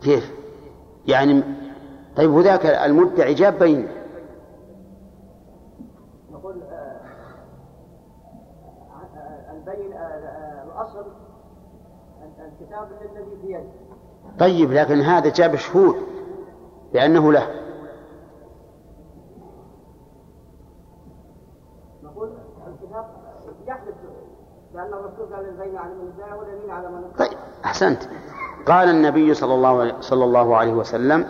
كيف؟ يعني طيب وذاك المدعي جاب بينة نقول آه، آه، البين آه، آه، الأصل ال- الكتاب الذي بيده طيب لكن هذا جاب شهود بأنه له. نقول الكتاب يحدث لأن الرسول قال البين على من ادعى واليمين على من طيب أحسنت. قال النبي صلى الله صلى الله عليه وسلم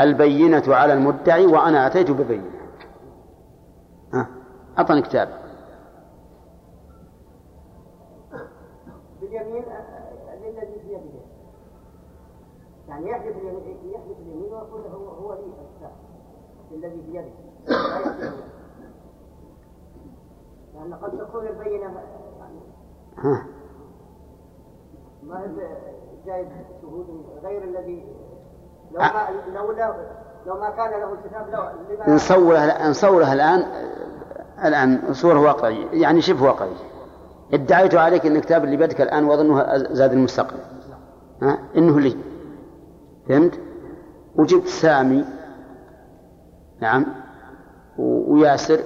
البينة على المدعي وأنا أتيت ببينة ها؟ أعطني كتاب. باليمين للذي بيده يعني يحلف اليمين يحلف اليمين ويقول هو هو لي الكتاب الذي بيده لا يحلف اليمين. لأن قد تكون البينة يعني ها؟ ما هي جايب شهود غير الذي لو ما لو لو, ما كان له الكتاب نصورها نصورها الآن الآن صورة واقعية يعني شبه واقعية. ادعيت عليك أن الكتاب اللي بيدك الآن وأظنه زاد المستقبل. ها؟ إنه لي. فهمت؟ وجبت سامي نعم وياسر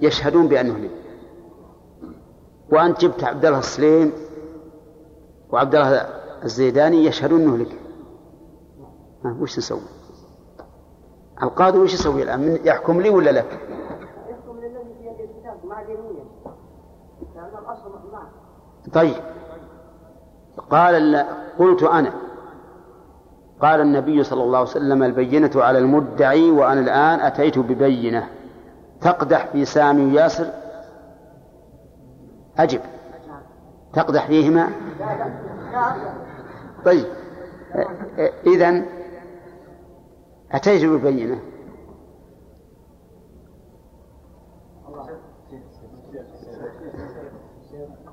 يشهدون بأنه لي. وأنت جبت عبد الله السليم وعبد الله الزيداني يشهدون أنه لك. وش نسوي؟ القاضي وش يسوي الآن؟ يحكم لي ولا لك؟ يحكم للذي بيده الكتاب مع اليمين لأن الأصل معه طيب. قال ال- قلت أنا. قال النبي صلى الله عليه وسلم البينة على المدعي وأنا الآن أتيت ببينة. تقدح في سامي وياسر؟ أجب. تقدح فيهما؟ طيب. إذا أتيت ببينة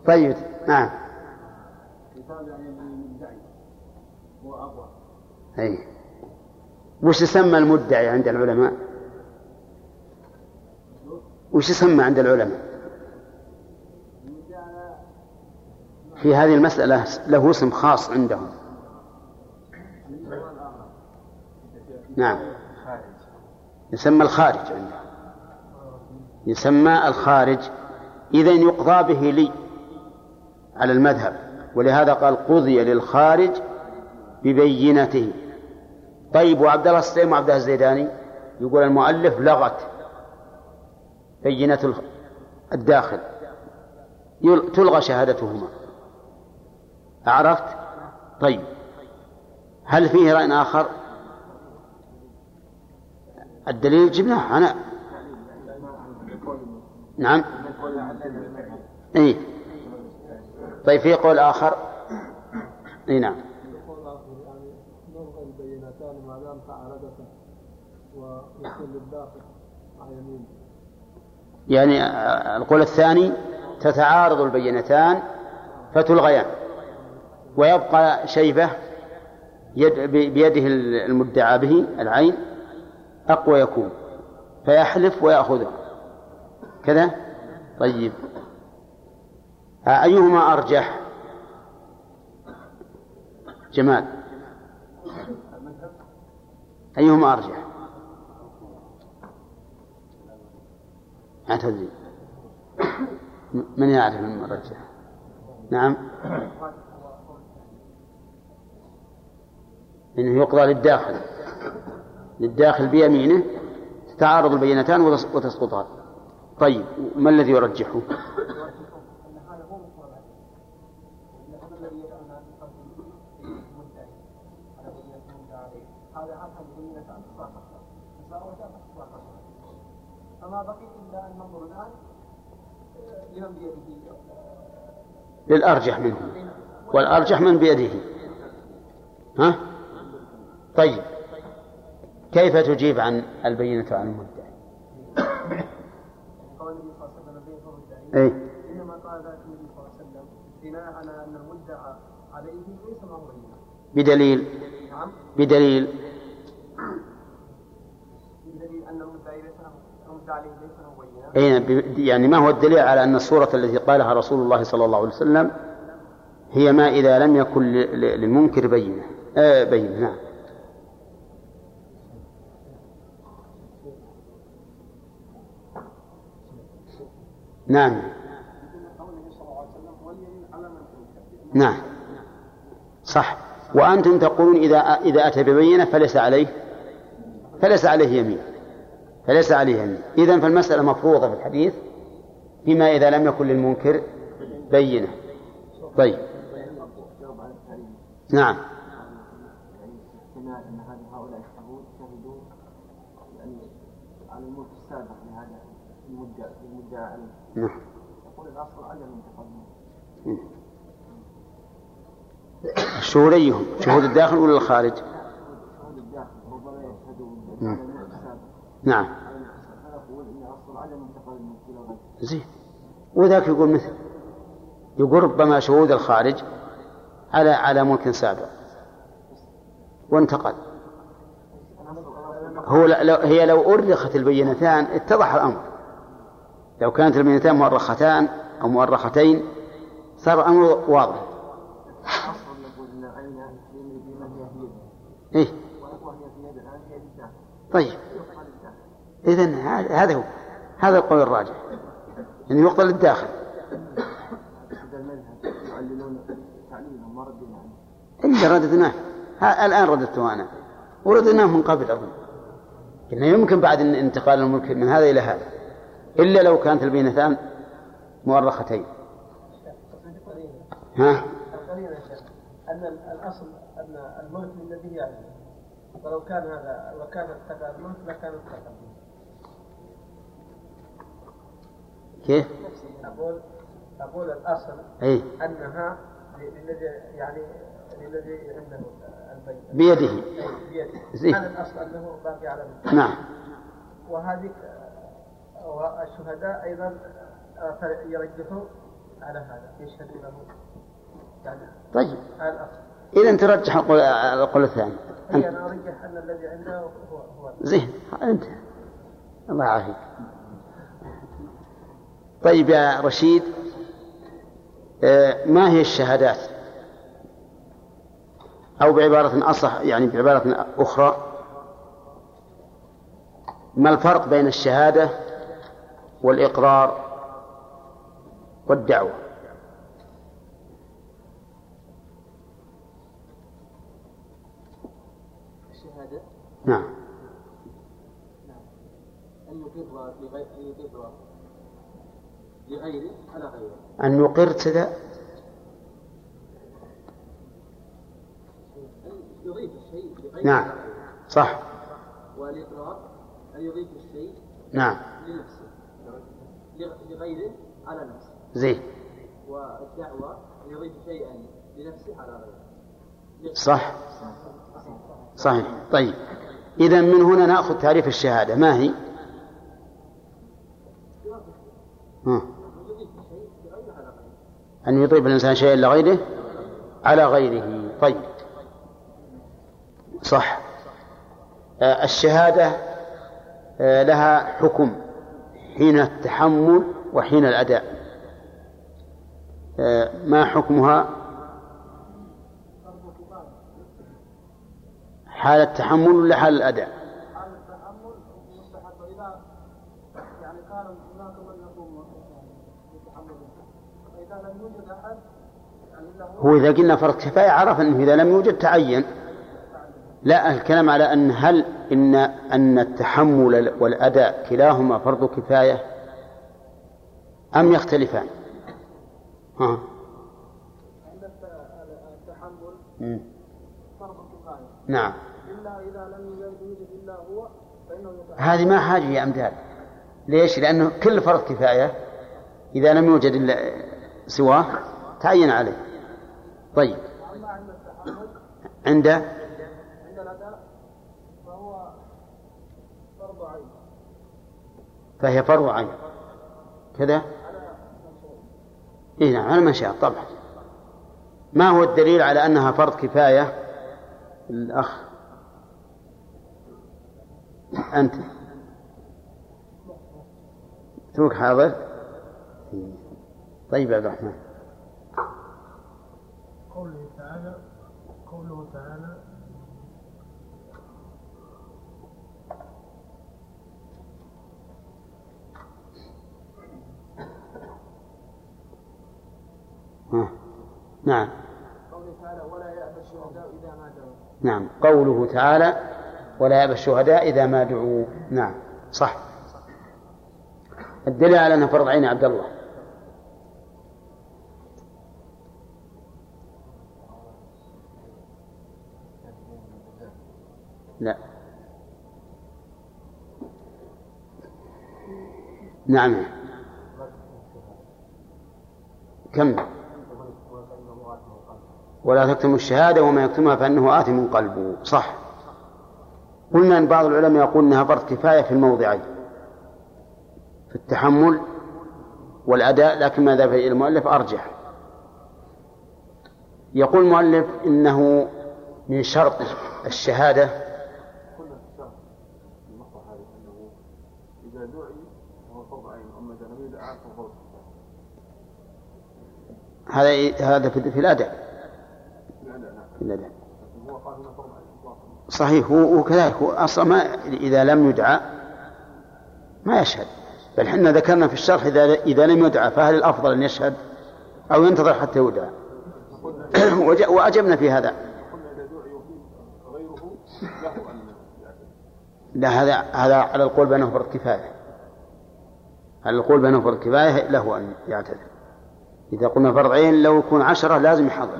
طيب نعم أي وش يسمى المدعي عند العلماء؟ وش يسمى عند العلماء؟ في هذه المسألة له اسم خاص عندهم نعم. يسمى الخارج عندهم يسمى الخارج. إذا يقضى به لي على المذهب. ولهذا قال قضي للخارج ببينته. طيب وعبد الله السليم وعبد الله الزيداني يقول المؤلف لغت بينة الداخل. تلغى شهادتهما. عرفت؟ طيب. هل فيه رأي آخر؟ الدليل جبناه أنا. نعم. اي طيب في قول آخر؟ اي نعم. يعني البينتان ما دام تعارضتا ويكون للداخل مع يمين يعني آه، القول الثاني تتعارض البينتان فتلغيان. ويبقى شيبة بيده المدعى به العين. أقوى يكون فيحلف ويأخذها كذا؟ طيب. آه، أيهما أرجح؟ جمال. أيهما أرجح؟ م- من يعرف من أرجح نعم. إنه يقضى للداخل. للداخل بيمينه تتعارض البينتان وتس- وتسقطان. طيب ما الذي يرجحه؟ فما بقي إلا أن ننظر الآن آه، لمن بيده آه، للأرجح منه. والأرجح من بيده. ها؟ طيب. كيف تجيب عن البينة عن المدعي؟ قول النبي صلى الله عليه وسلم بين المدعي إنما قال ذلك النبي صلى الله عليه وسلم بناء على أن المدعى عليه ليس معه بينة بدليل. نعم. بدليل. بدليل أن المدعي ليس له المدعى عليه ليس له بينة. أي ب- يعني ما هو الدليل على أن الصورة التي قالها رسول الله صلى الله عليه وسلم هي ما إذا لم يكن للمنكر بينة. آه بينة نعم. نعم. نعم. صح. وأنتم تقولون إذا إذا أتى ببينة فليس عليه. فليس عليه يمين. فليس عليه يمين. إذا فالمسألة مفروضة في الحديث فيما إذا لم يكن للمنكر بينة. طيب. نعم. على نعم. يقول التقدم الشهود أيهم شهود الداخل ولا الخارج؟ شهود الداخل ربما نعم. غيره زين. وذاك يقول مثل. يقول ربما شهود الخارج على على ملك سابق. وانتقل. هو لا لو هي لو أرخت البينتان اتضح الأمر. لو كانت البينتان مؤرختان أو مؤرختين صار الأمر واضح. إيه. طيب. إذا هذا هو. هذا القول الراجح. يقتل تعليلهم ما ردنا عنه إلا رددناه. الآن رددته أنا. ورددناه من قبل أظن. إنه يمكن بعد انتقال الملك من هذا إلى هذا. إلا لو كانت البينتان مؤرختين. ها؟ أن الأصل أن الملك للذي يعلم ولو كان هذا وكان اتقى الملك لكان اتقى كيف؟ أقول أقول الأصل أي أنها للذي يعني للذي عنده البيت. بيده. بيده. زين. هذا الأصل أنه باقي على نعم. وهذه والشهداء أيضا آه، يرجحوا على هذا يشهدوا له. يعني طيب. إذا ترجح القول, القول الثاني. أنت. أنا أرجح أن الذي عنده هو هو. زين. أنت. الله يعافيك. طيب يا رشيد آه، ما هي الشهادات؟ أو بعبارة أصح يعني بعبارة أخرى ما الفرق بين الشهادة والإقرار والدعوة. الشهادة؟ نعم. أن يقر لغير أن يقر لغيره على غيره. أن يقر كذا؟ يضيف الشيء نعم. صح. والإقرار أن يضيف الشيء نعم. لغيره على نفسه. زين والدعوة أن يضيف شيئا لنفسه على غيره. صح. صحيح. طيب. إذا من هنا نأخذ تعريف الشهادة. ما هي؟ ها. غيره أن يضيف الإنسان شيئا لغيره على غيره. طيب. صح. آه، الشهادة آه، لها حكم. حين التحمل وحين الأداء. آه، ما حكمها؟ حال التحمل ولا حال الأداء؟ حال التحمل مستحب. إذا يعني كان هناك من يقوم بالتحمل. فإذا لم يوجد أحد يعني هو إذا قلنا فرض كفاية عرف أنه إذا لم يوجد تعين. لا الكلام على أن هل إن أن التحمل والأداء كلاهما فرض كفاية؟ أم يختلفان؟ ها. التحمل. فرض كفاية نعم. إلا إذا لم إلا هو فإنه هذه ما حاجة يا أمثال ليش؟ لأنه كل فرض كفاية. إذا لم يوجد إلا سواه تعين عليه. طيب. عند؟ عند عند الأداء فهو فرض عين فهي فرض عين. كذا؟ إيه نعم على شاء طبعا. ما هو الدليل على أنها فرض كفاية؟ الأخ. أنت. توك حاضر. طيب يا عبد الرحمن. قوله تعالى قوله تعالى ها. نعم. قوله تعالى ولا يأبى الشهداء إذا ما دعوا. نعم. قوله تعالى ولا يأبى الشهداء إذا ما دعوا. نعم. صح. الدليل على أنه فرض عين عبد الله. لا. نعم. كم؟ ولا تكتموا الشهادة وما يكتمها فإنه آثم قلبه صح. قلنا أن بعض العلماء يقول أنها فرض كفاية في الموضعين في التحمل والأداء لكن ما ذهب إلى المؤلف؟ أرجح. يقول المؤلف إنه من شرط الشهادة هذا كفايه هذا في في الأداء لا لا لا في الأداء لكن هو قال هنا فرض عين اطلاقا صحيح هو وكذلك هو أصلا ما إذا لم يدعى ما يشهد. بل حنا ذكرنا في الشرح إذا إذا لم يدعى فهل الأفضل أن يشهد أو ينتظر حتى يدعى؟ وأجبنا في هذا. لا هذا هذا على القول بأنه فرض كفاية. على القول بأنه فرض كفاية له أن يعتذر. إذا قلنا فرض عين لو يكون عشرة لازم يحضر.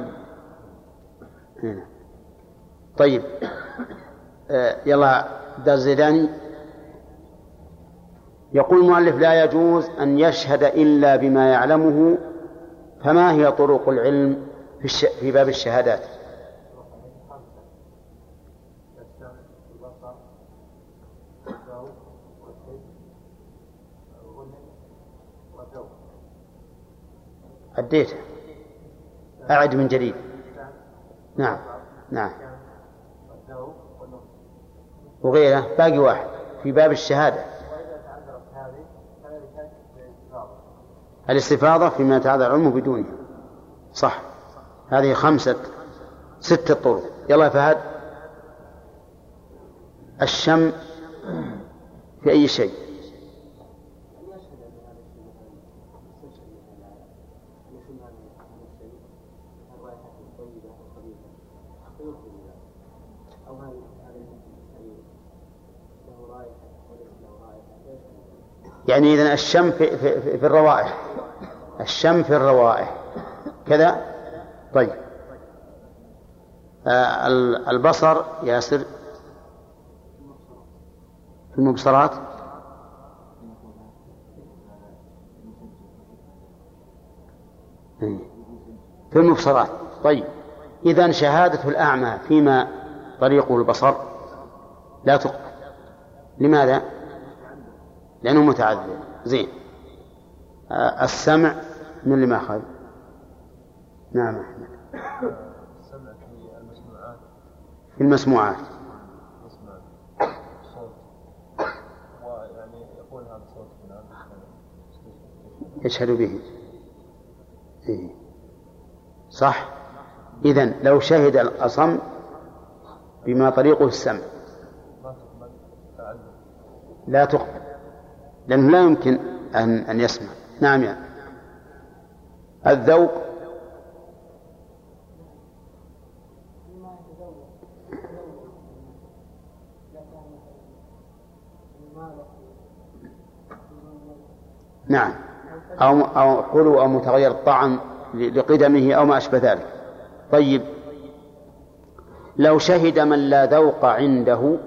طيب. آه يلا درس زيداني. يقول المؤلف لا يجوز أن يشهد إلا بما يعلمه فما هي طرق العلم في, الش... في باب الشهادات؟ أديته أعد من جديد. نعم نعم. وغيره باقي واحد في باب الشهادة. الاستفاضة فيما يتعذر علمه بدونها صح. هذه خمسة ستة طرق. يلا يا فهد. الشم في أي شيء يشهد بهذا الشيء مثلا يستشهد مثلا يشم هذا الشيء الرائحة الطيبة الخبيثة فيخرج ذلك أو هذا هذا الشيء له رائحة وليس له رائحة فيشهد يعني إذا الشم في, في, في, الروائح. الشم في الروائح. كذا؟ طيب. آه ال- البصر ياسر. في المبصرات. إيه. في المبصرات. طيب. إذا شهادة الأعمى فيما طريقه البصر لا تقبل. لماذا؟ لأنه متعذر زين. آه، السمع من اللي ما أخذ. نعم أحمد. السمع في المسموعات. في المسموعات ويعني يقول هذا يشهد به. إيه. صح. إذا لو شهد الأصم بما طريقه السمع. لا تقبل. لأنه لا يمكن أن أن يسمع. نعم يعني الذوق. نعم. أو أو حلو أو متغير الطعم لقدمه أو ما أشبه ذلك. طيب. لو شهد من لا ذوق عنده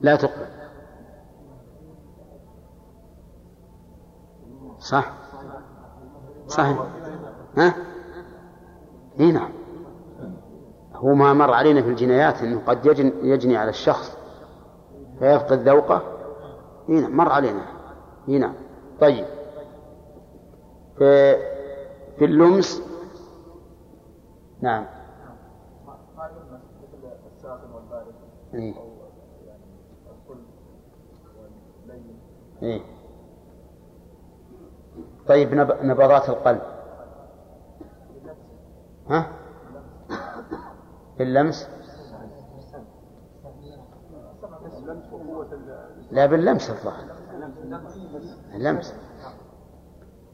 لا تقبل. صح؟ صحيح. ها؟ إي نعم. هو ما مر علينا في الجنايات إنه قد يجن يجني على الشخص فيفقد ذوقه. إي نعم مر علينا. إي نعم. طيب. في, في اللمس. نعم. إيه. طيب نب... نبضات القلب. ها؟ في اللمس اللمس وقوة لا باللمس الظاهر. اللمس.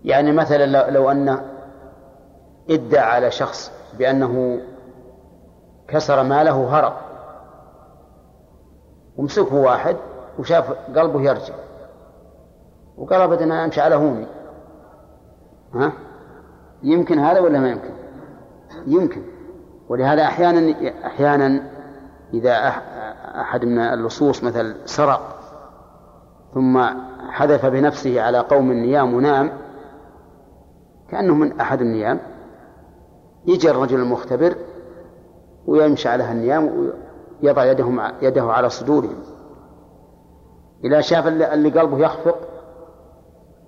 يعني مثلا لو, أن إدعى على شخص بأنه كسر ماله هرب ومسكه واحد وشاف قلبه يرجع وقال ابدا أنا أمشي على هوني. ها؟ يمكن هذا ولا ما يمكن؟ يمكن. ولهذا أحيانا أحيانا إذا أح- أحد من اللصوص مثل سرق ثم حذف بنفسه على قوم النيام ونام كأنه من أحد النيام يجي الرجل المختبر ويمشي على النيام ويضع يده يده على صدورهم. إذا شاف اللي قلبه يخفق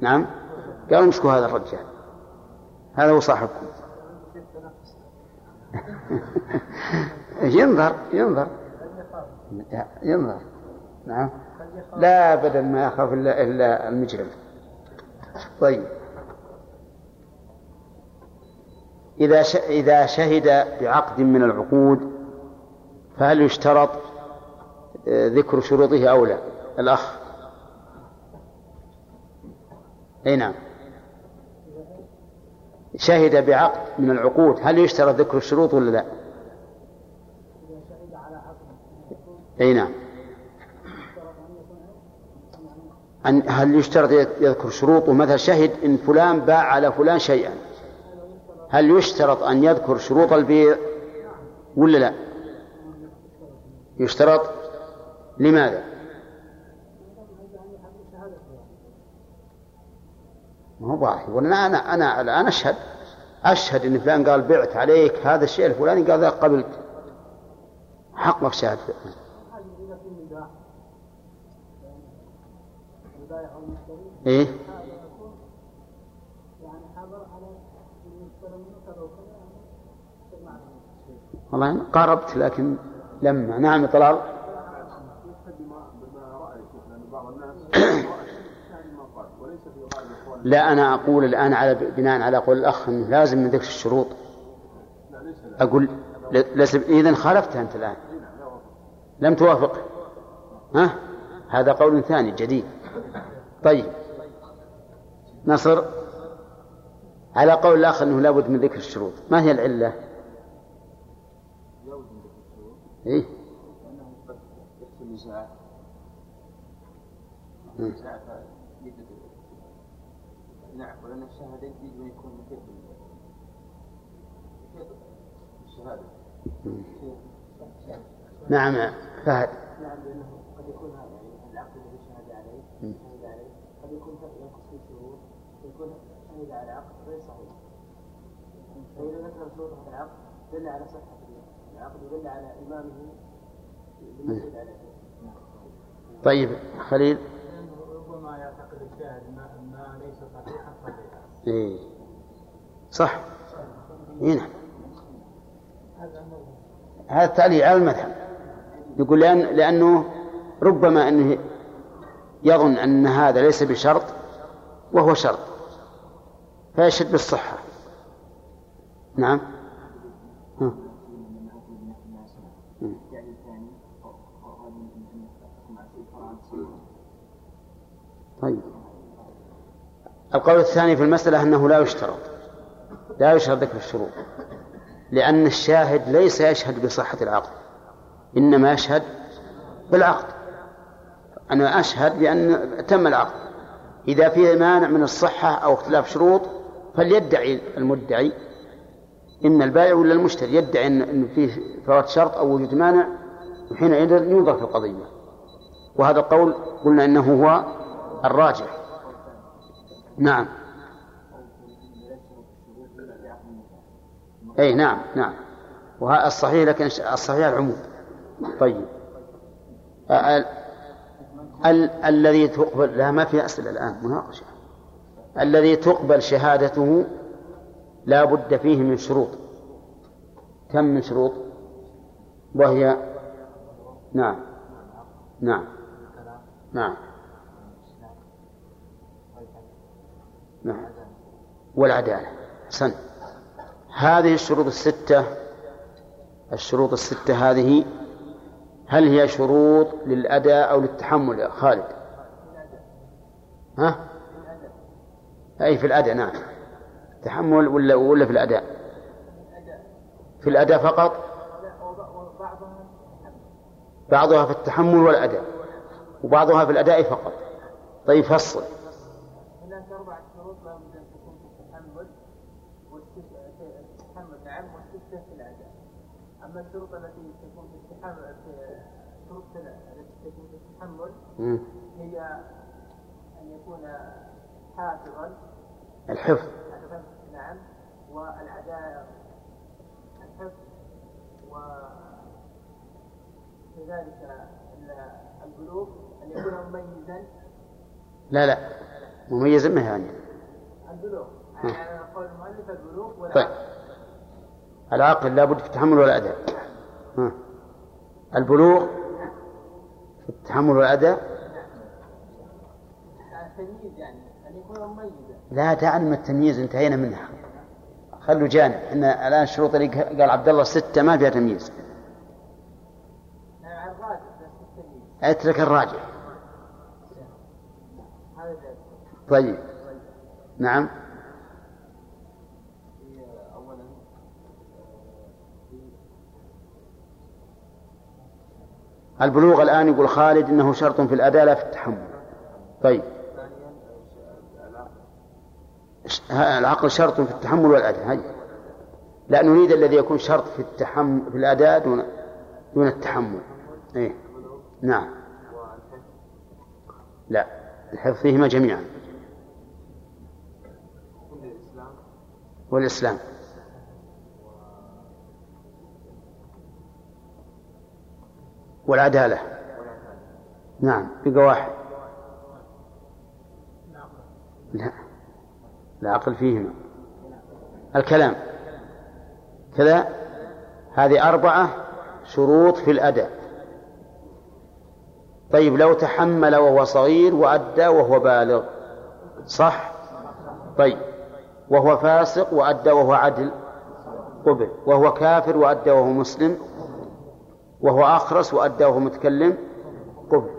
نعم؟ قالوا امسكوا هذا الرجال. هذا هو صاحبكم. ينظر ينظر. ينظر. نعم. لا ابدا ما يخاف إلا إلا المجرم. طيب. إذا إذا شهد بعقد من العقود فهل يشترط آه، ذكر شروطه أو لا؟ الأخ. أي نعم. شهد بعقد من العقود. هل يشترط ذكر الشروط ولا لا؟ أي نعم. أن هل يشترط يذكر شروط؟ ومثل شهد إن فلان باع على فلان شيئا. هل يشترط أن يذكر شروط البيع ولا لا؟ يشترط. لماذا؟ ما هو واضح يقول أنا أنا الآن أشهد. أشهد إن فلان قال بعت عليك هذا الشيء الفلاني قال ذاك قبلت. حقك شاهد إيه؟ والله قاربت لكن لما نعم طلال لا أنا أقول الآن على بناء على قول الأخ أنه لازم من ذكر الشروط. أقول ليس إذا خالفتها أنت الآن. لم توافق. ها؟ هذا قول ثاني جديد. طيب. نصر على قول الآخر أنه لابد من ذكر الشروط. ما هي العلة؟ إيه؟ نعم ولأن الشهادة يجب أن يكون مثل الشهادة نعم فهد. نعم لأنه قد يكون هذا يعني العقد الذي شهد عليه شهد عليه قد يكون ينقص فيه شروط يكون شهد على عقد غير صحيح. فإذا ذكر شروط هذا العقد دل على صحة العقد ودل على إمامه طيب خليل. ربما يعتقد الشاهد ما ليس صحيحا صحيحا. إيه صح. إيه نعم. هذا التعليل على المذهب. يقول لأن لأنه ربما أنه يظن أن هذا ليس بشرط وهو شرط. فيشهد بالصحة. نعم. طيب. القول الثاني في المسألة أنه لا يشترط. لا يشترط ذكر الشروط. لأن الشاهد ليس يشهد بصحة العقد. إنما يشهد بالعقد. أنا أشهد بأن تم العقد. إذا فيه مانع من الصحة أو اختلاف شروط فليدعي المدعي. إما البائع ولا المشتري. يدعي أن فيه فوات شرط أو وجود مانع وحينئذ ينظر في القضية. وهذا القول قلنا إنه هو الراجح. نعم. أي نعم نعم. وهذا الصحيح لكن الصحيح العموم. طيب. ال... ال... الذي تقبل لا ما في أسئلة الآن مناقشة. الذي تقبل شهادته لا بد فيه من شروط. كم من شروط؟ وهي نعم نعم نعم. نعم. والعدالة. سن. هذه الشروط الستة الشروط الستة هذه هل هي شروط للأداء أو للتحمل يا خالد؟ ها؟ أي في الأداء نعم. تحمل ولا ولا في الأداء في الأداء فقط؟ بعضها في التحمل والأداء وبعضها في الأداء فقط. طيب فصل هناك أربعة شروط لا بد أن تكون في التحمل والتحمل نعم والستة في الأداء أما الشروط التي تكون في التحمل الشروط التي تكون في التحمل مم. هي أن يكون حافظا. الحفظ. نعم. والعدالة الحفظ. وكذلك البلوغ أن يكون مميزا. لا لا. مميزا ما يعني؟ البلوغ. يعني قول المؤلف البلوغ طيب. والعقل العقل لابد في التحمل والأداء. البلوغ في التحمل والأداء لا من التمييز انتهينا منها. خلوا جانب. إحنا الآن الشروط اللي قال عبد الله ستة ما فيها تمييز. اترك الراجح. طيب. نعم. البلوغ الآن يقول خالد إنه شرط في الأداء لا في التحمل. طيب. العقل شرط في التحمل والأداء هاي. لا نريد الذي يكون شرط في التحمل في الأداء دون دون التحمل. إيه. نعم. لا. الحفظ فيهما جميعا. والإسلام. والعدالة نعم بقى واحد. لا العقل فيهما. الكلام. كذا. هذه أربعة شروط في الأداء طيب لو تحمل وهو صغير وأدى وهو بالغ. صح؟ طيب. وهو فاسق وأدى وهو عدل. قبل. وهو كافر وأدى وهو مسلم. وهو أخرس وأدى وهو متكلم قبل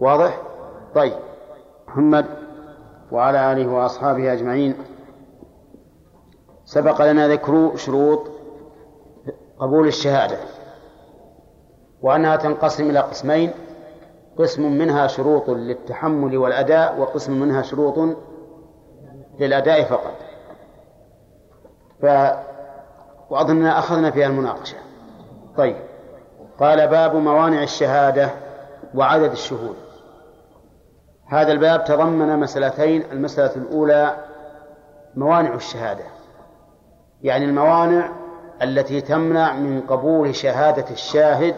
واضح؟ طيب. محمد وعلى آله وأصحابه أجمعين. سبق لنا ذكر شروط قبول الشهادة وأنها تنقسم إلى قسمين. قسم منها شروط للتحمل والأداء وقسم منها شروط للأداء فقط. ف وأظننا أخذنا فيها المناقشة. طيب. قال باب موانع الشهادة وعدد الشهود. هذا الباب تضمن مسألتين المسألة الأولى موانع الشهادة. يعني الموانع التي تمنع من قبول شهادة الشاهد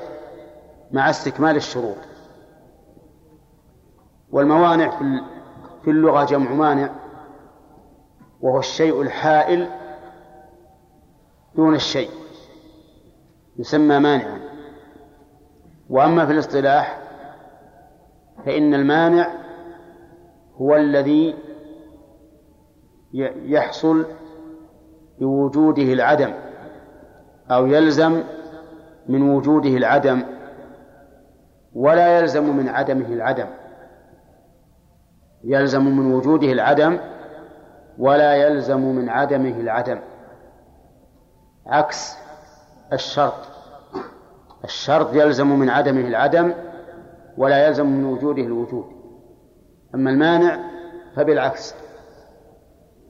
مع استكمال الشروط. والموانع في اللغة جمع مانع وهو الشيء الحائل دون الشيء يسمى مانعا. وأما في الاصطلاح فإن المانع هو الذي يحصل بوجوده العدم أو يلزم من وجوده العدم ولا يلزم من عدمه العدم. يلزم من وجوده العدم ولا يلزم من عدمه العدم. عكس الشرط. الشرط يلزم من عدمه العدم ولا يلزم من وجوده الوجود. أما المانع فبالعكس.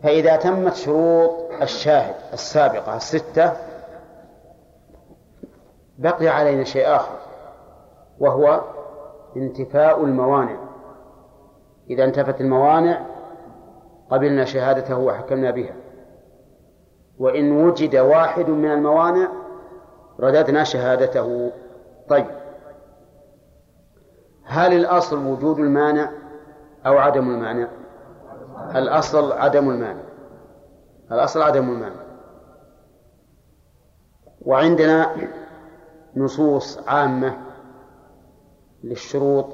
فإذا تمت شروط الشاهد السابقة الستة بقي علينا شيء آخر وهو انتفاء الموانع. إذا انتفت الموانع قبلنا شهادته وحكمنا بها. وإن وجد واحد من الموانع رددنا شهادته. طيب. هل الأصل وجود المانع أو عدم المانع؟ الأصل عدم المانع. الأصل عدم المانع. وعندنا نصوص عامة للشروط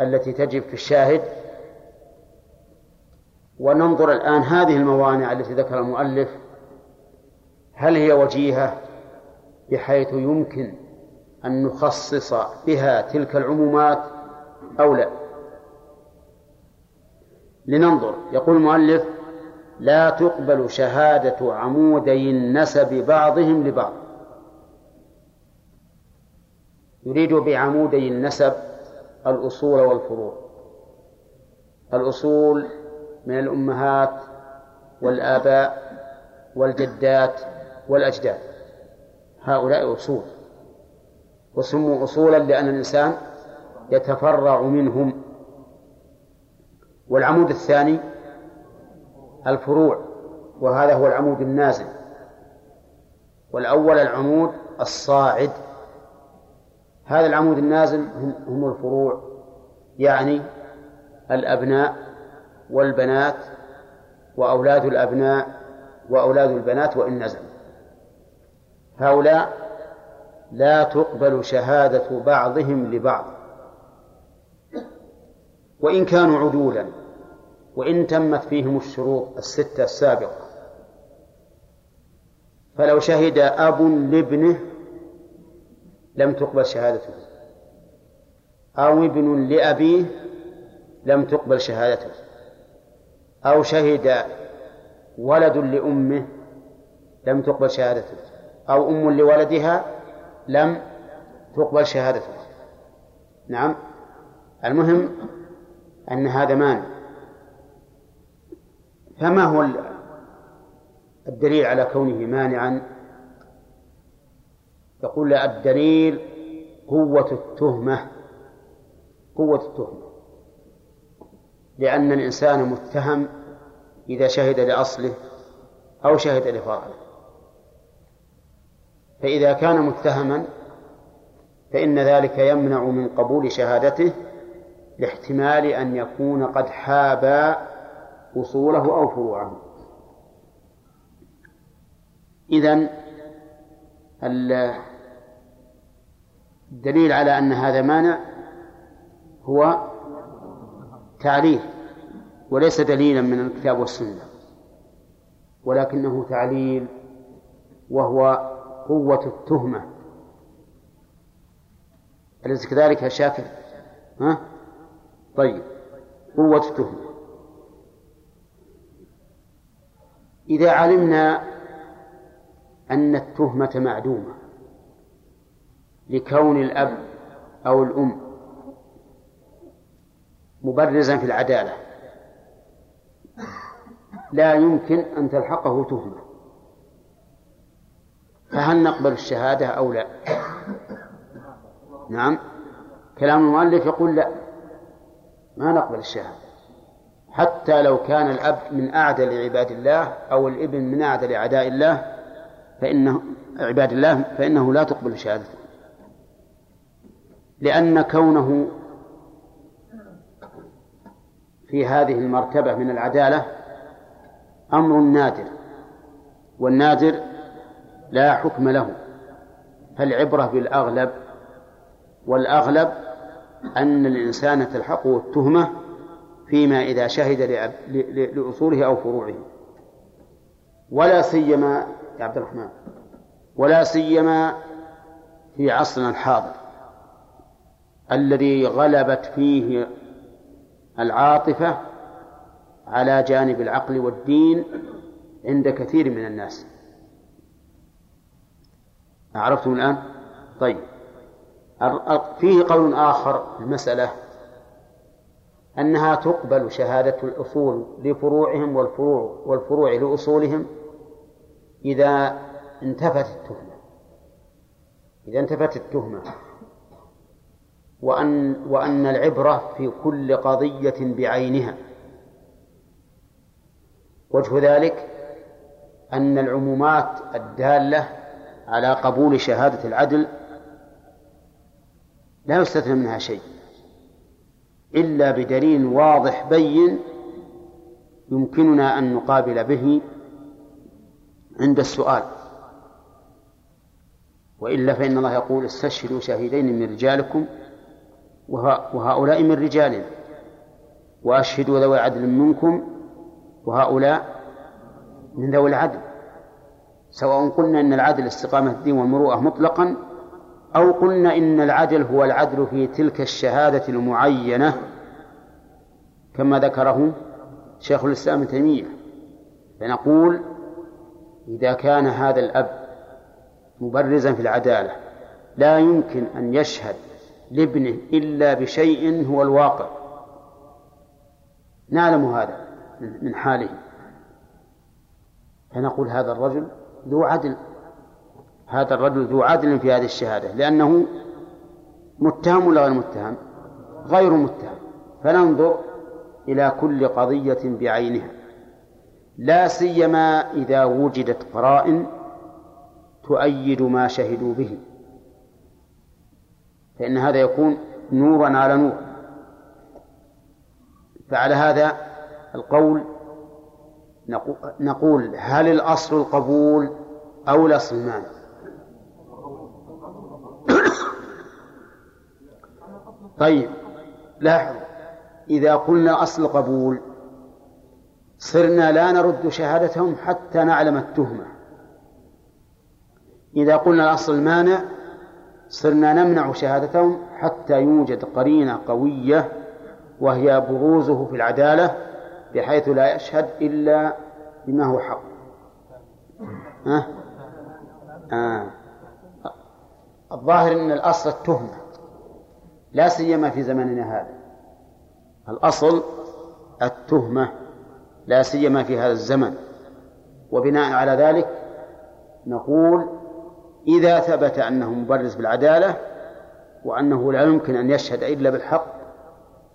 التي تجب في الشاهد. وننظر الآن هذه الموانع التي ذكر المؤلف. هل هي وجيهة؟ بحيث يمكن أن نخصص بها تلك العمومات أو لا. لننظر. يقول المؤلف لا تقبل شهادة عمودي النسب بعضهم لبعض. يريد بعمودي النسب الأصول والفروع. الأصول من الأمهات والآباء والجدات والأجداد. هؤلاء أصول. وسموا أصولا لأن الإنسان يتفرع منهم. والعمود الثاني الفروع وهذا هو العمود النازل. والأول العمود الصاعد. هذا العمود النازل هم, الفروع يعني الأبناء والبنات وأولاد الأبناء وأولاد البنات وإن نزلوا. هؤلاء لا تقبل شهادة بعضهم لبعض. وإن كانوا عدولا وإن تمت فيهم الشروط الستة السابقة فلو شهد أب لابنه لم تقبل شهادته أو ابن لأبيه لم تقبل شهادته أو شهد ولد لأمه لم تقبل شهادته. أو أم لولدها لم تقبل شهادته نعم. المهم أن هذا مانع. فما هو الدليل على كونه مانعا؟ يقول الدليل قوة التهمة. قوة التهمة. لأن الإنسان متهم إذا شهد لأصله أو شهد لفاضله فإذا كان متهما فإن ذلك يمنع من قبول شهادته لاحتمال أن يكون قد حاب أصوله أو فروعه. إذن الدليل على أن هذا مانع هو تعليل وليس دليلا من الكتاب والسنة ولكنه تعليل وهو قوة التهمة أليس كذلك يا شاكر؟ ها؟ طيب قوة التهمة إذا علمنا أن التهمة معدومة لكون الأب أو الأم مبرزا في العدالة لا يمكن أن تلحقه تهمة فهل نقبل الشهادة أو لا؟ نعم. كلام المؤلف يقول لا. ما نقبل الشهادة. حتى لو كان الأب من أعدل عباد الله أو الابن من أعدل أعداء الله فإنه عباد الله فإنه لا تقبل شهادته لأن كونه في هذه المرتبة من العدالة أمر نادر. والنادر لا حكم له. فالعبرة بالأغلب والأغلب أن الإنسان تلحقه التهمة فيما إذا شهد لأصوله أو فروعه. ولا سيما يا عبد الرحمن ولا سيما في عصرنا الحاضر الذي غلبت فيه العاطفة على جانب العقل والدين عند كثير من الناس. عرفتم الآن؟ طيب. فيه قول آخر في المسألة أنها تقبل شهادة الأصول لفروعهم والفروع والفروع لأصولهم إذا انتفت التهمة. إذا انتفت التهمة. وأن وأن العبرة في كل قضية بعينها. وجه ذلك أن العمومات الدالة على قبول شهادة العدل لا يستثنى منها شيء إلا بدليل واضح بين يمكننا أن نقابل به عند السؤال. وإلا فإن الله يقول استشهدوا شهيدين من رجالكم وهؤلاء من رجال وأشهدوا ذوي عدل منكم وهؤلاء من ذوي العدل. سواء قلنا إن العدل استقامة الدين والمروءة مطلقا أو قلنا إن العدل هو العدل في تلك الشهادة المعينة كما ذكره شيخ الإسلام ابن تيمية. فنقول إذا كان هذا الأب مبرزا في العدالة لا يمكن أن يشهد لابنه إلا بشيء هو الواقع. نعلم هذا من حاله. فنقول هذا الرجل ذو عدل. هذا الرجل ذو عدل في هذه الشهادة لأنه متهم ولا غير متهم؟ غير متهم. فننظر إلى كل قضية بعينها. لا سيما إذا وجدت قرائن تؤيد ما شهدوا به. فإن هذا يكون نورا على نور. فعلى هذا القول نقول هل الأصل القبول أو الأصل المانع طيب لاحظوا إذا قلنا أصل قبول صرنا لا نرد شهادتهم حتى نعلم التهمة. إذا قلنا الأصل المانع صرنا نمنع شهادتهم حتى يوجد قرينة قوية وهي بروزه في العدالة بحيث لا يشهد إلا بما هو حق ها؟ آه. الظاهر أن الأصل التهمة لا سيما في زمننا هذا الأصل التهمة لا سيما في هذا الزمن وبناء على ذلك نقول إذا ثبت أنه مبرز بالعدالة وأنه لا يمكن أن يشهد إلا بالحق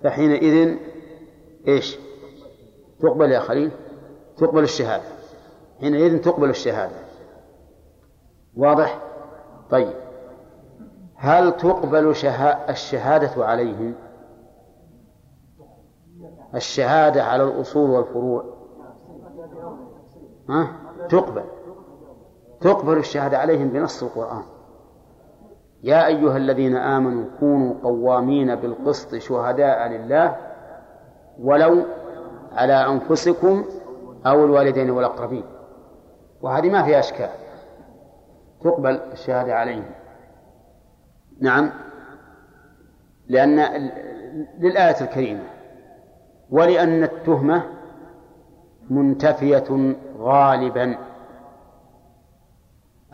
فحينئذ إيش تقبل يا خليل؟ تقبل الشهادة. حينئذ تقبل الشهادة. واضح؟ طيب. هل تقبل شها... الشهادة عليهم؟ الشهادة على الأصول والفروع. ها؟ تقبل. تقبل الشهادة عليهم بنص القرآن. يا أيها الذين آمنوا كونوا قوامين بالقسط شهداء لله ولو على أنفسكم أو الوالدين والأقربين. وهذه ما فيها أشكال. تقبل الشهادة عليهم. نعم. لأن للآية الكريمة. ولأن التهمة منتفية غالبا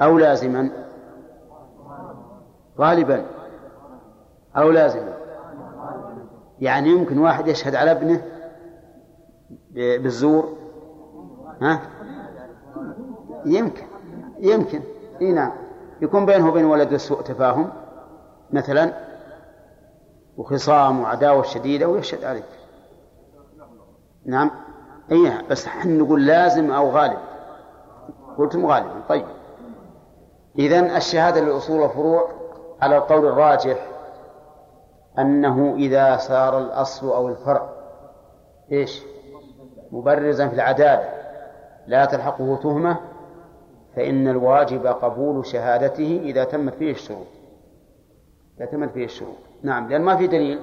أو لازما. غالبا أو لازما. يعني يمكن واحد يشهد على ابنه بالزور؟ ها؟ يمكن يمكن. إي نعم. يكون بينه وبين ولده سوء تفاهم مثلا وخصام وعداوة شديدة ويشهد عليك. نعم. إي بس إحنا نقول لازم أو غالب. قلتم غالبا طيب. اذا الشهادة للأصول والفروع على القول الراجح أنه إذا صار الأصل أو الفرع. إيش؟ مبرزا في العدالة لا تلحقه تهمة فإن الواجب قبول شهادته إذا تمت فيه الشروط. إذا تمت فيه الشروط. نعم لأن ما في دليل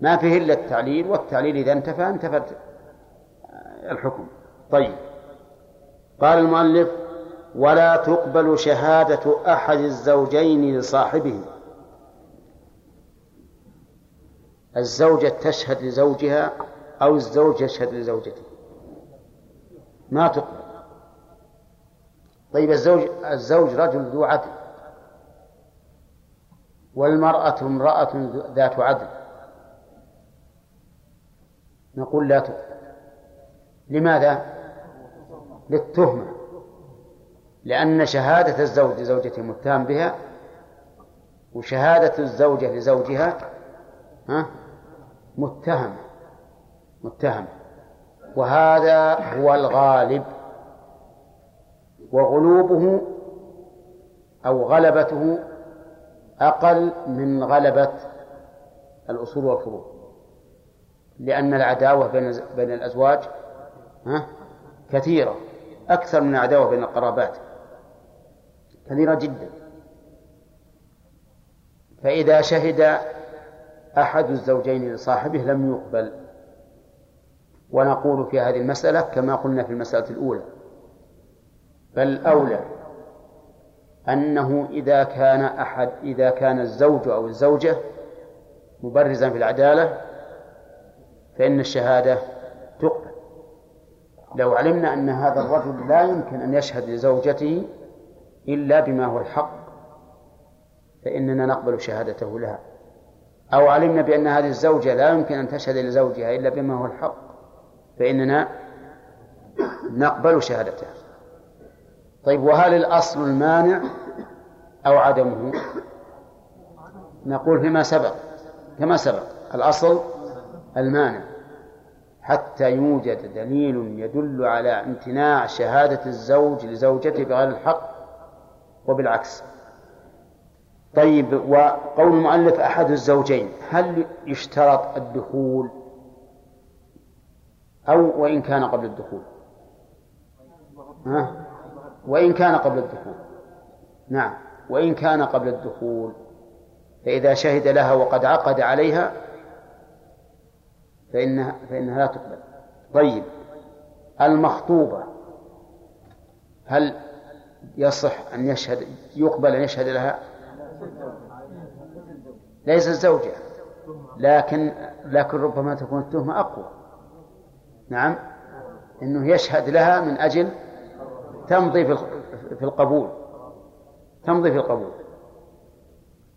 ما فيه إلا التعليل والتعليل إذا انتفى انتفت الحكم. طيب. قال المؤلف ولا تقبل شهادة أحد الزوجين لصاحبه. الزوجة تشهد لزوجها أو الزوج يشهد لزوجته. ما تقبل. طيب الزوج الزوج رجل ذو عدل. والمرأة امرأة ذات عدل. نقول لا تقبل. لماذا؟ للتهمة. لأن شهادة الزوج لزوجته متهم بها وشهادة الزوجة لزوجها ها متهم. متهم. وهذا هو الغالب. وغلوبه أو غلبته أقل من غلبة الأصول والفروع. لأن العداوة بين الأزواج كثيرة. أكثر من العداوة بين القرابات. كثيرة جدا. فإذا شهد أحد الزوجين لصاحبه لم يقبل. ونقول في هذه المسألة كما قلنا في المسألة الأولى. بل أولى أنه إذا كان أحد إذا كان الزوج أو الزوجة مبرزا في العدالة فإن الشهادة تقبل. لو علمنا أن هذا الرجل لا يمكن أن يشهد لزوجته إلا بما هو الحق فإننا نقبل شهادته لها. أو علمنا بأن هذه الزوجة لا يمكن أن تشهد لزوجها إلا بما هو الحق. فإننا نقبل شهادتها طيب وهل الأصل المانع أو عدمه؟ نقول فيما سبق. كما سبق الأصل المانع. حتى يوجد دليل يدل على امتناع شهادة الزوج لزوجته بغير الحق وبالعكس. طيب وقول المؤلف أحد الزوجين هل يشترط الدخول أو وإن كان قبل الدخول. ها؟ وإن كان قبل الدخول. نعم. وإن كان قبل الدخول. فإذا شهد لها وقد عقد عليها فإنها فإنها لا تقبل. طيب. المخطوبة. هل يصح أن يشهد يقبل أن يشهد لها؟ ليس الزوجة. لكن لكن ربما تكون التهمة أقوى. نعم. أنه يشهد لها من أجل تمضي في القبول. تمضي في القبول.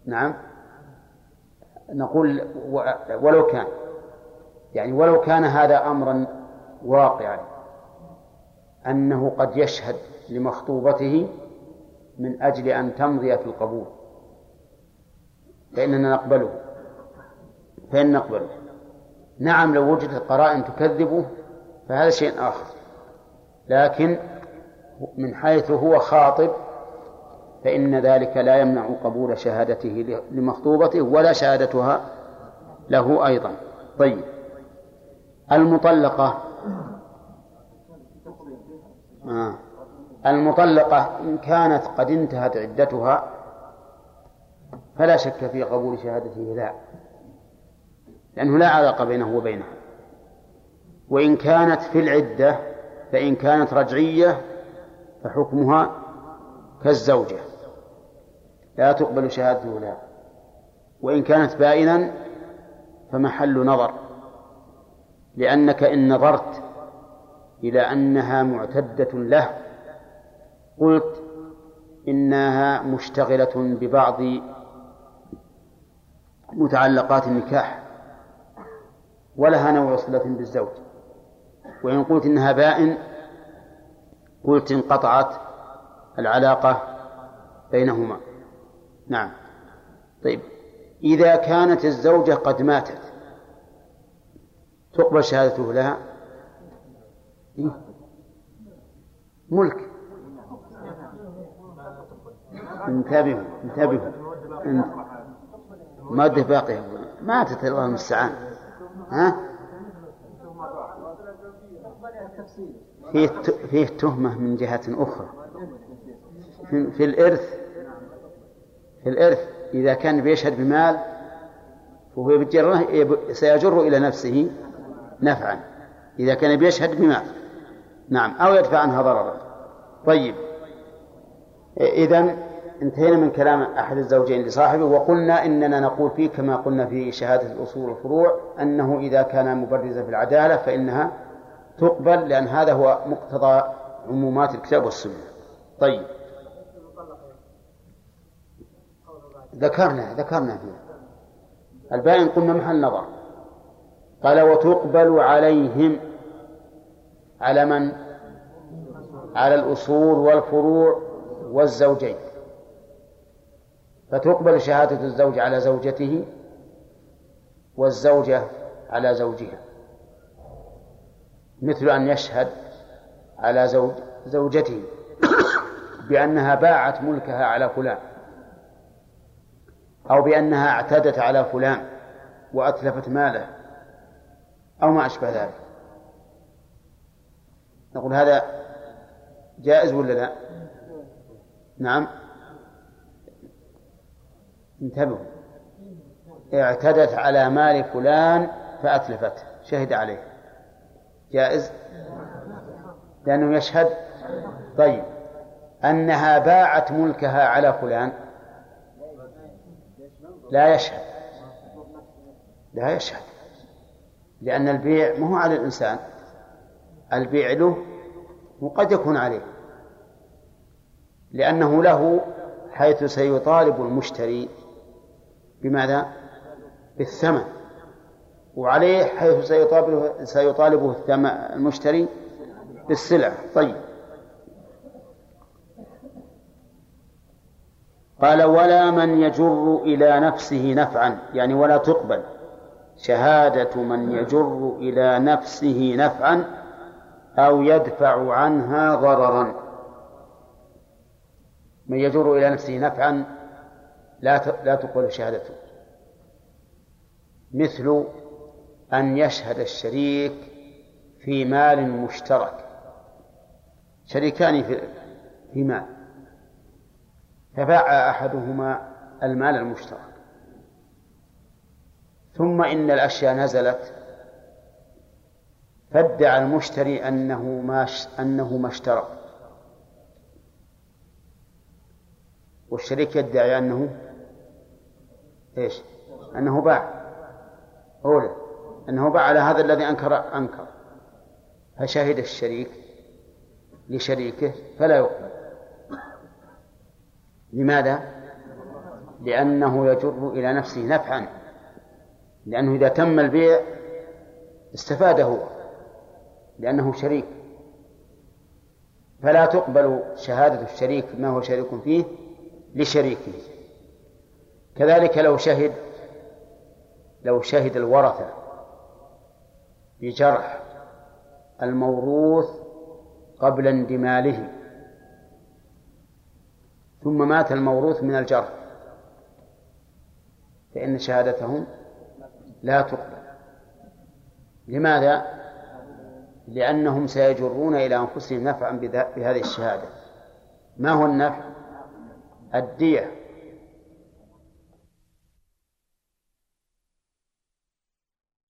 نعم. نقول ولو كان. يعني ولو كان هذا أمرا واقعا. أنه قد يشهد لمخطوبته من أجل أن تمضي في القبول. فإننا نقبله. فإن نقبله. نعم لو وجدت قرائن تكذبه فهذا شيء آخر. لكن من حيث هو خاطب فإن ذلك لا يمنع قبول شهادته لمخطوبته ولا شهادتها له أيضا. طيب. المطلقة آه. المطلقة إن كانت قد انتهت عدتها فلا شك في قبول شهادته لا. لأنه لا علاقة بينه وبينها. وإن كانت في العدة فإن كانت رجعية فحكمها كالزوجة. لا تقبل شهادته لها وإن كانت بائنا فمحل نظر. لأنك إن نظرت إلى أنها معتدة له قلت إنها مشتغلة ببعض متعلقات النكاح ولها نوع صلة بالزوج. وإن قلت إنها بائن قلت انقطعت العلاقة بينهما. نعم. طيب. إذا كانت الزوجة قد ماتت تقبل شهادته لها؟ إيه؟ ملك. انتبهوا انتبهوا. مادة باقية. ماتت الله المستعان ها؟ فيه فيه تهمة من جهة أخرى. في الإرث في الإرث إذا كان بيشهد بمال فهو سيجر إلى نفسه نفعا إذا كان بيشهد بمال. نعم أو يدفع عنها ضررا. طيب. إذا انتهينا من كلام أحد الزوجين لصاحبه وقلنا إننا نقول فيه كما قلنا في شهادة الأصول والفروع أنه إذا كان مبرزا في العدالة فإنها تقبل لأن هذا هو مقتضى عمومات الكتاب والسنة. طيب. ذكرنا ذكرنا فيه البائن قلنا محل نظر. قال وتقبل عليهم. على من؟ على الأصول والفروع والزوجين. فتقبل شهادة الزوج على زوجته والزوجة على زوجها. مثل أن يشهد على زوج زوجته بأنها باعت ملكها على فلان أو بأنها اعتدت على فلان وأتلفت ماله أو ما أشبه ذلك. نقول هذا جائز ولا لا؟ نعم. انتبهوا. اعتدت على مال فلان فأتلفته شهد عليه. جائز؟ لأنه يشهد؟ طيب. أنها باعت ملكها على فلان؟ لا يشهد. لا يشهد. لأن البيع ما هو على الإنسان. البيع له وقد يكون عليه. لأنه له حيث سيطالب المشتري. بماذا؟ بالثمن. وعليه حيث سيطالبه, سيطالبه المشتري بالسلعة طيب. قال ولا من يجر إلى نفسه نفعا يعني ولا تقبل. شهادة من يجر إلى نفسه نفعا أو يدفع عنها ضررا. من يجر إلى نفسه نفعا لا لا تقبل شهادته. مثل أن يشهد الشريك في مال مشترك. شريكان في في مال. فباع أحدهما المال المشترك. ثم إن الأشياء نزلت فادعى المشتري أنه ما أنه ما اشترى. والشريك يدعي أنه إيش؟ أنه باع. أولى أنه باع على هذا الذي أنكر أنكر. فشهد الشريك لشريكه فلا يقبل لماذا؟ لأنه يجر إلى نفسه نفعا. لأنه إذا تم البيع استفاد هو لأنه شريك. فلا تقبل شهادة الشريك ما هو شريك فيه لشريكه. كذلك لو شهد لو شهد الورثة بجرح الموروث قبل اندماله. ثم مات الموروث من الجرح. فإن شهادتهم لا تقبل. لماذا؟ لأنهم سيجرون إلى أنفسهم نفعا بهذه الشهادة. ما هو النفع؟ الدية.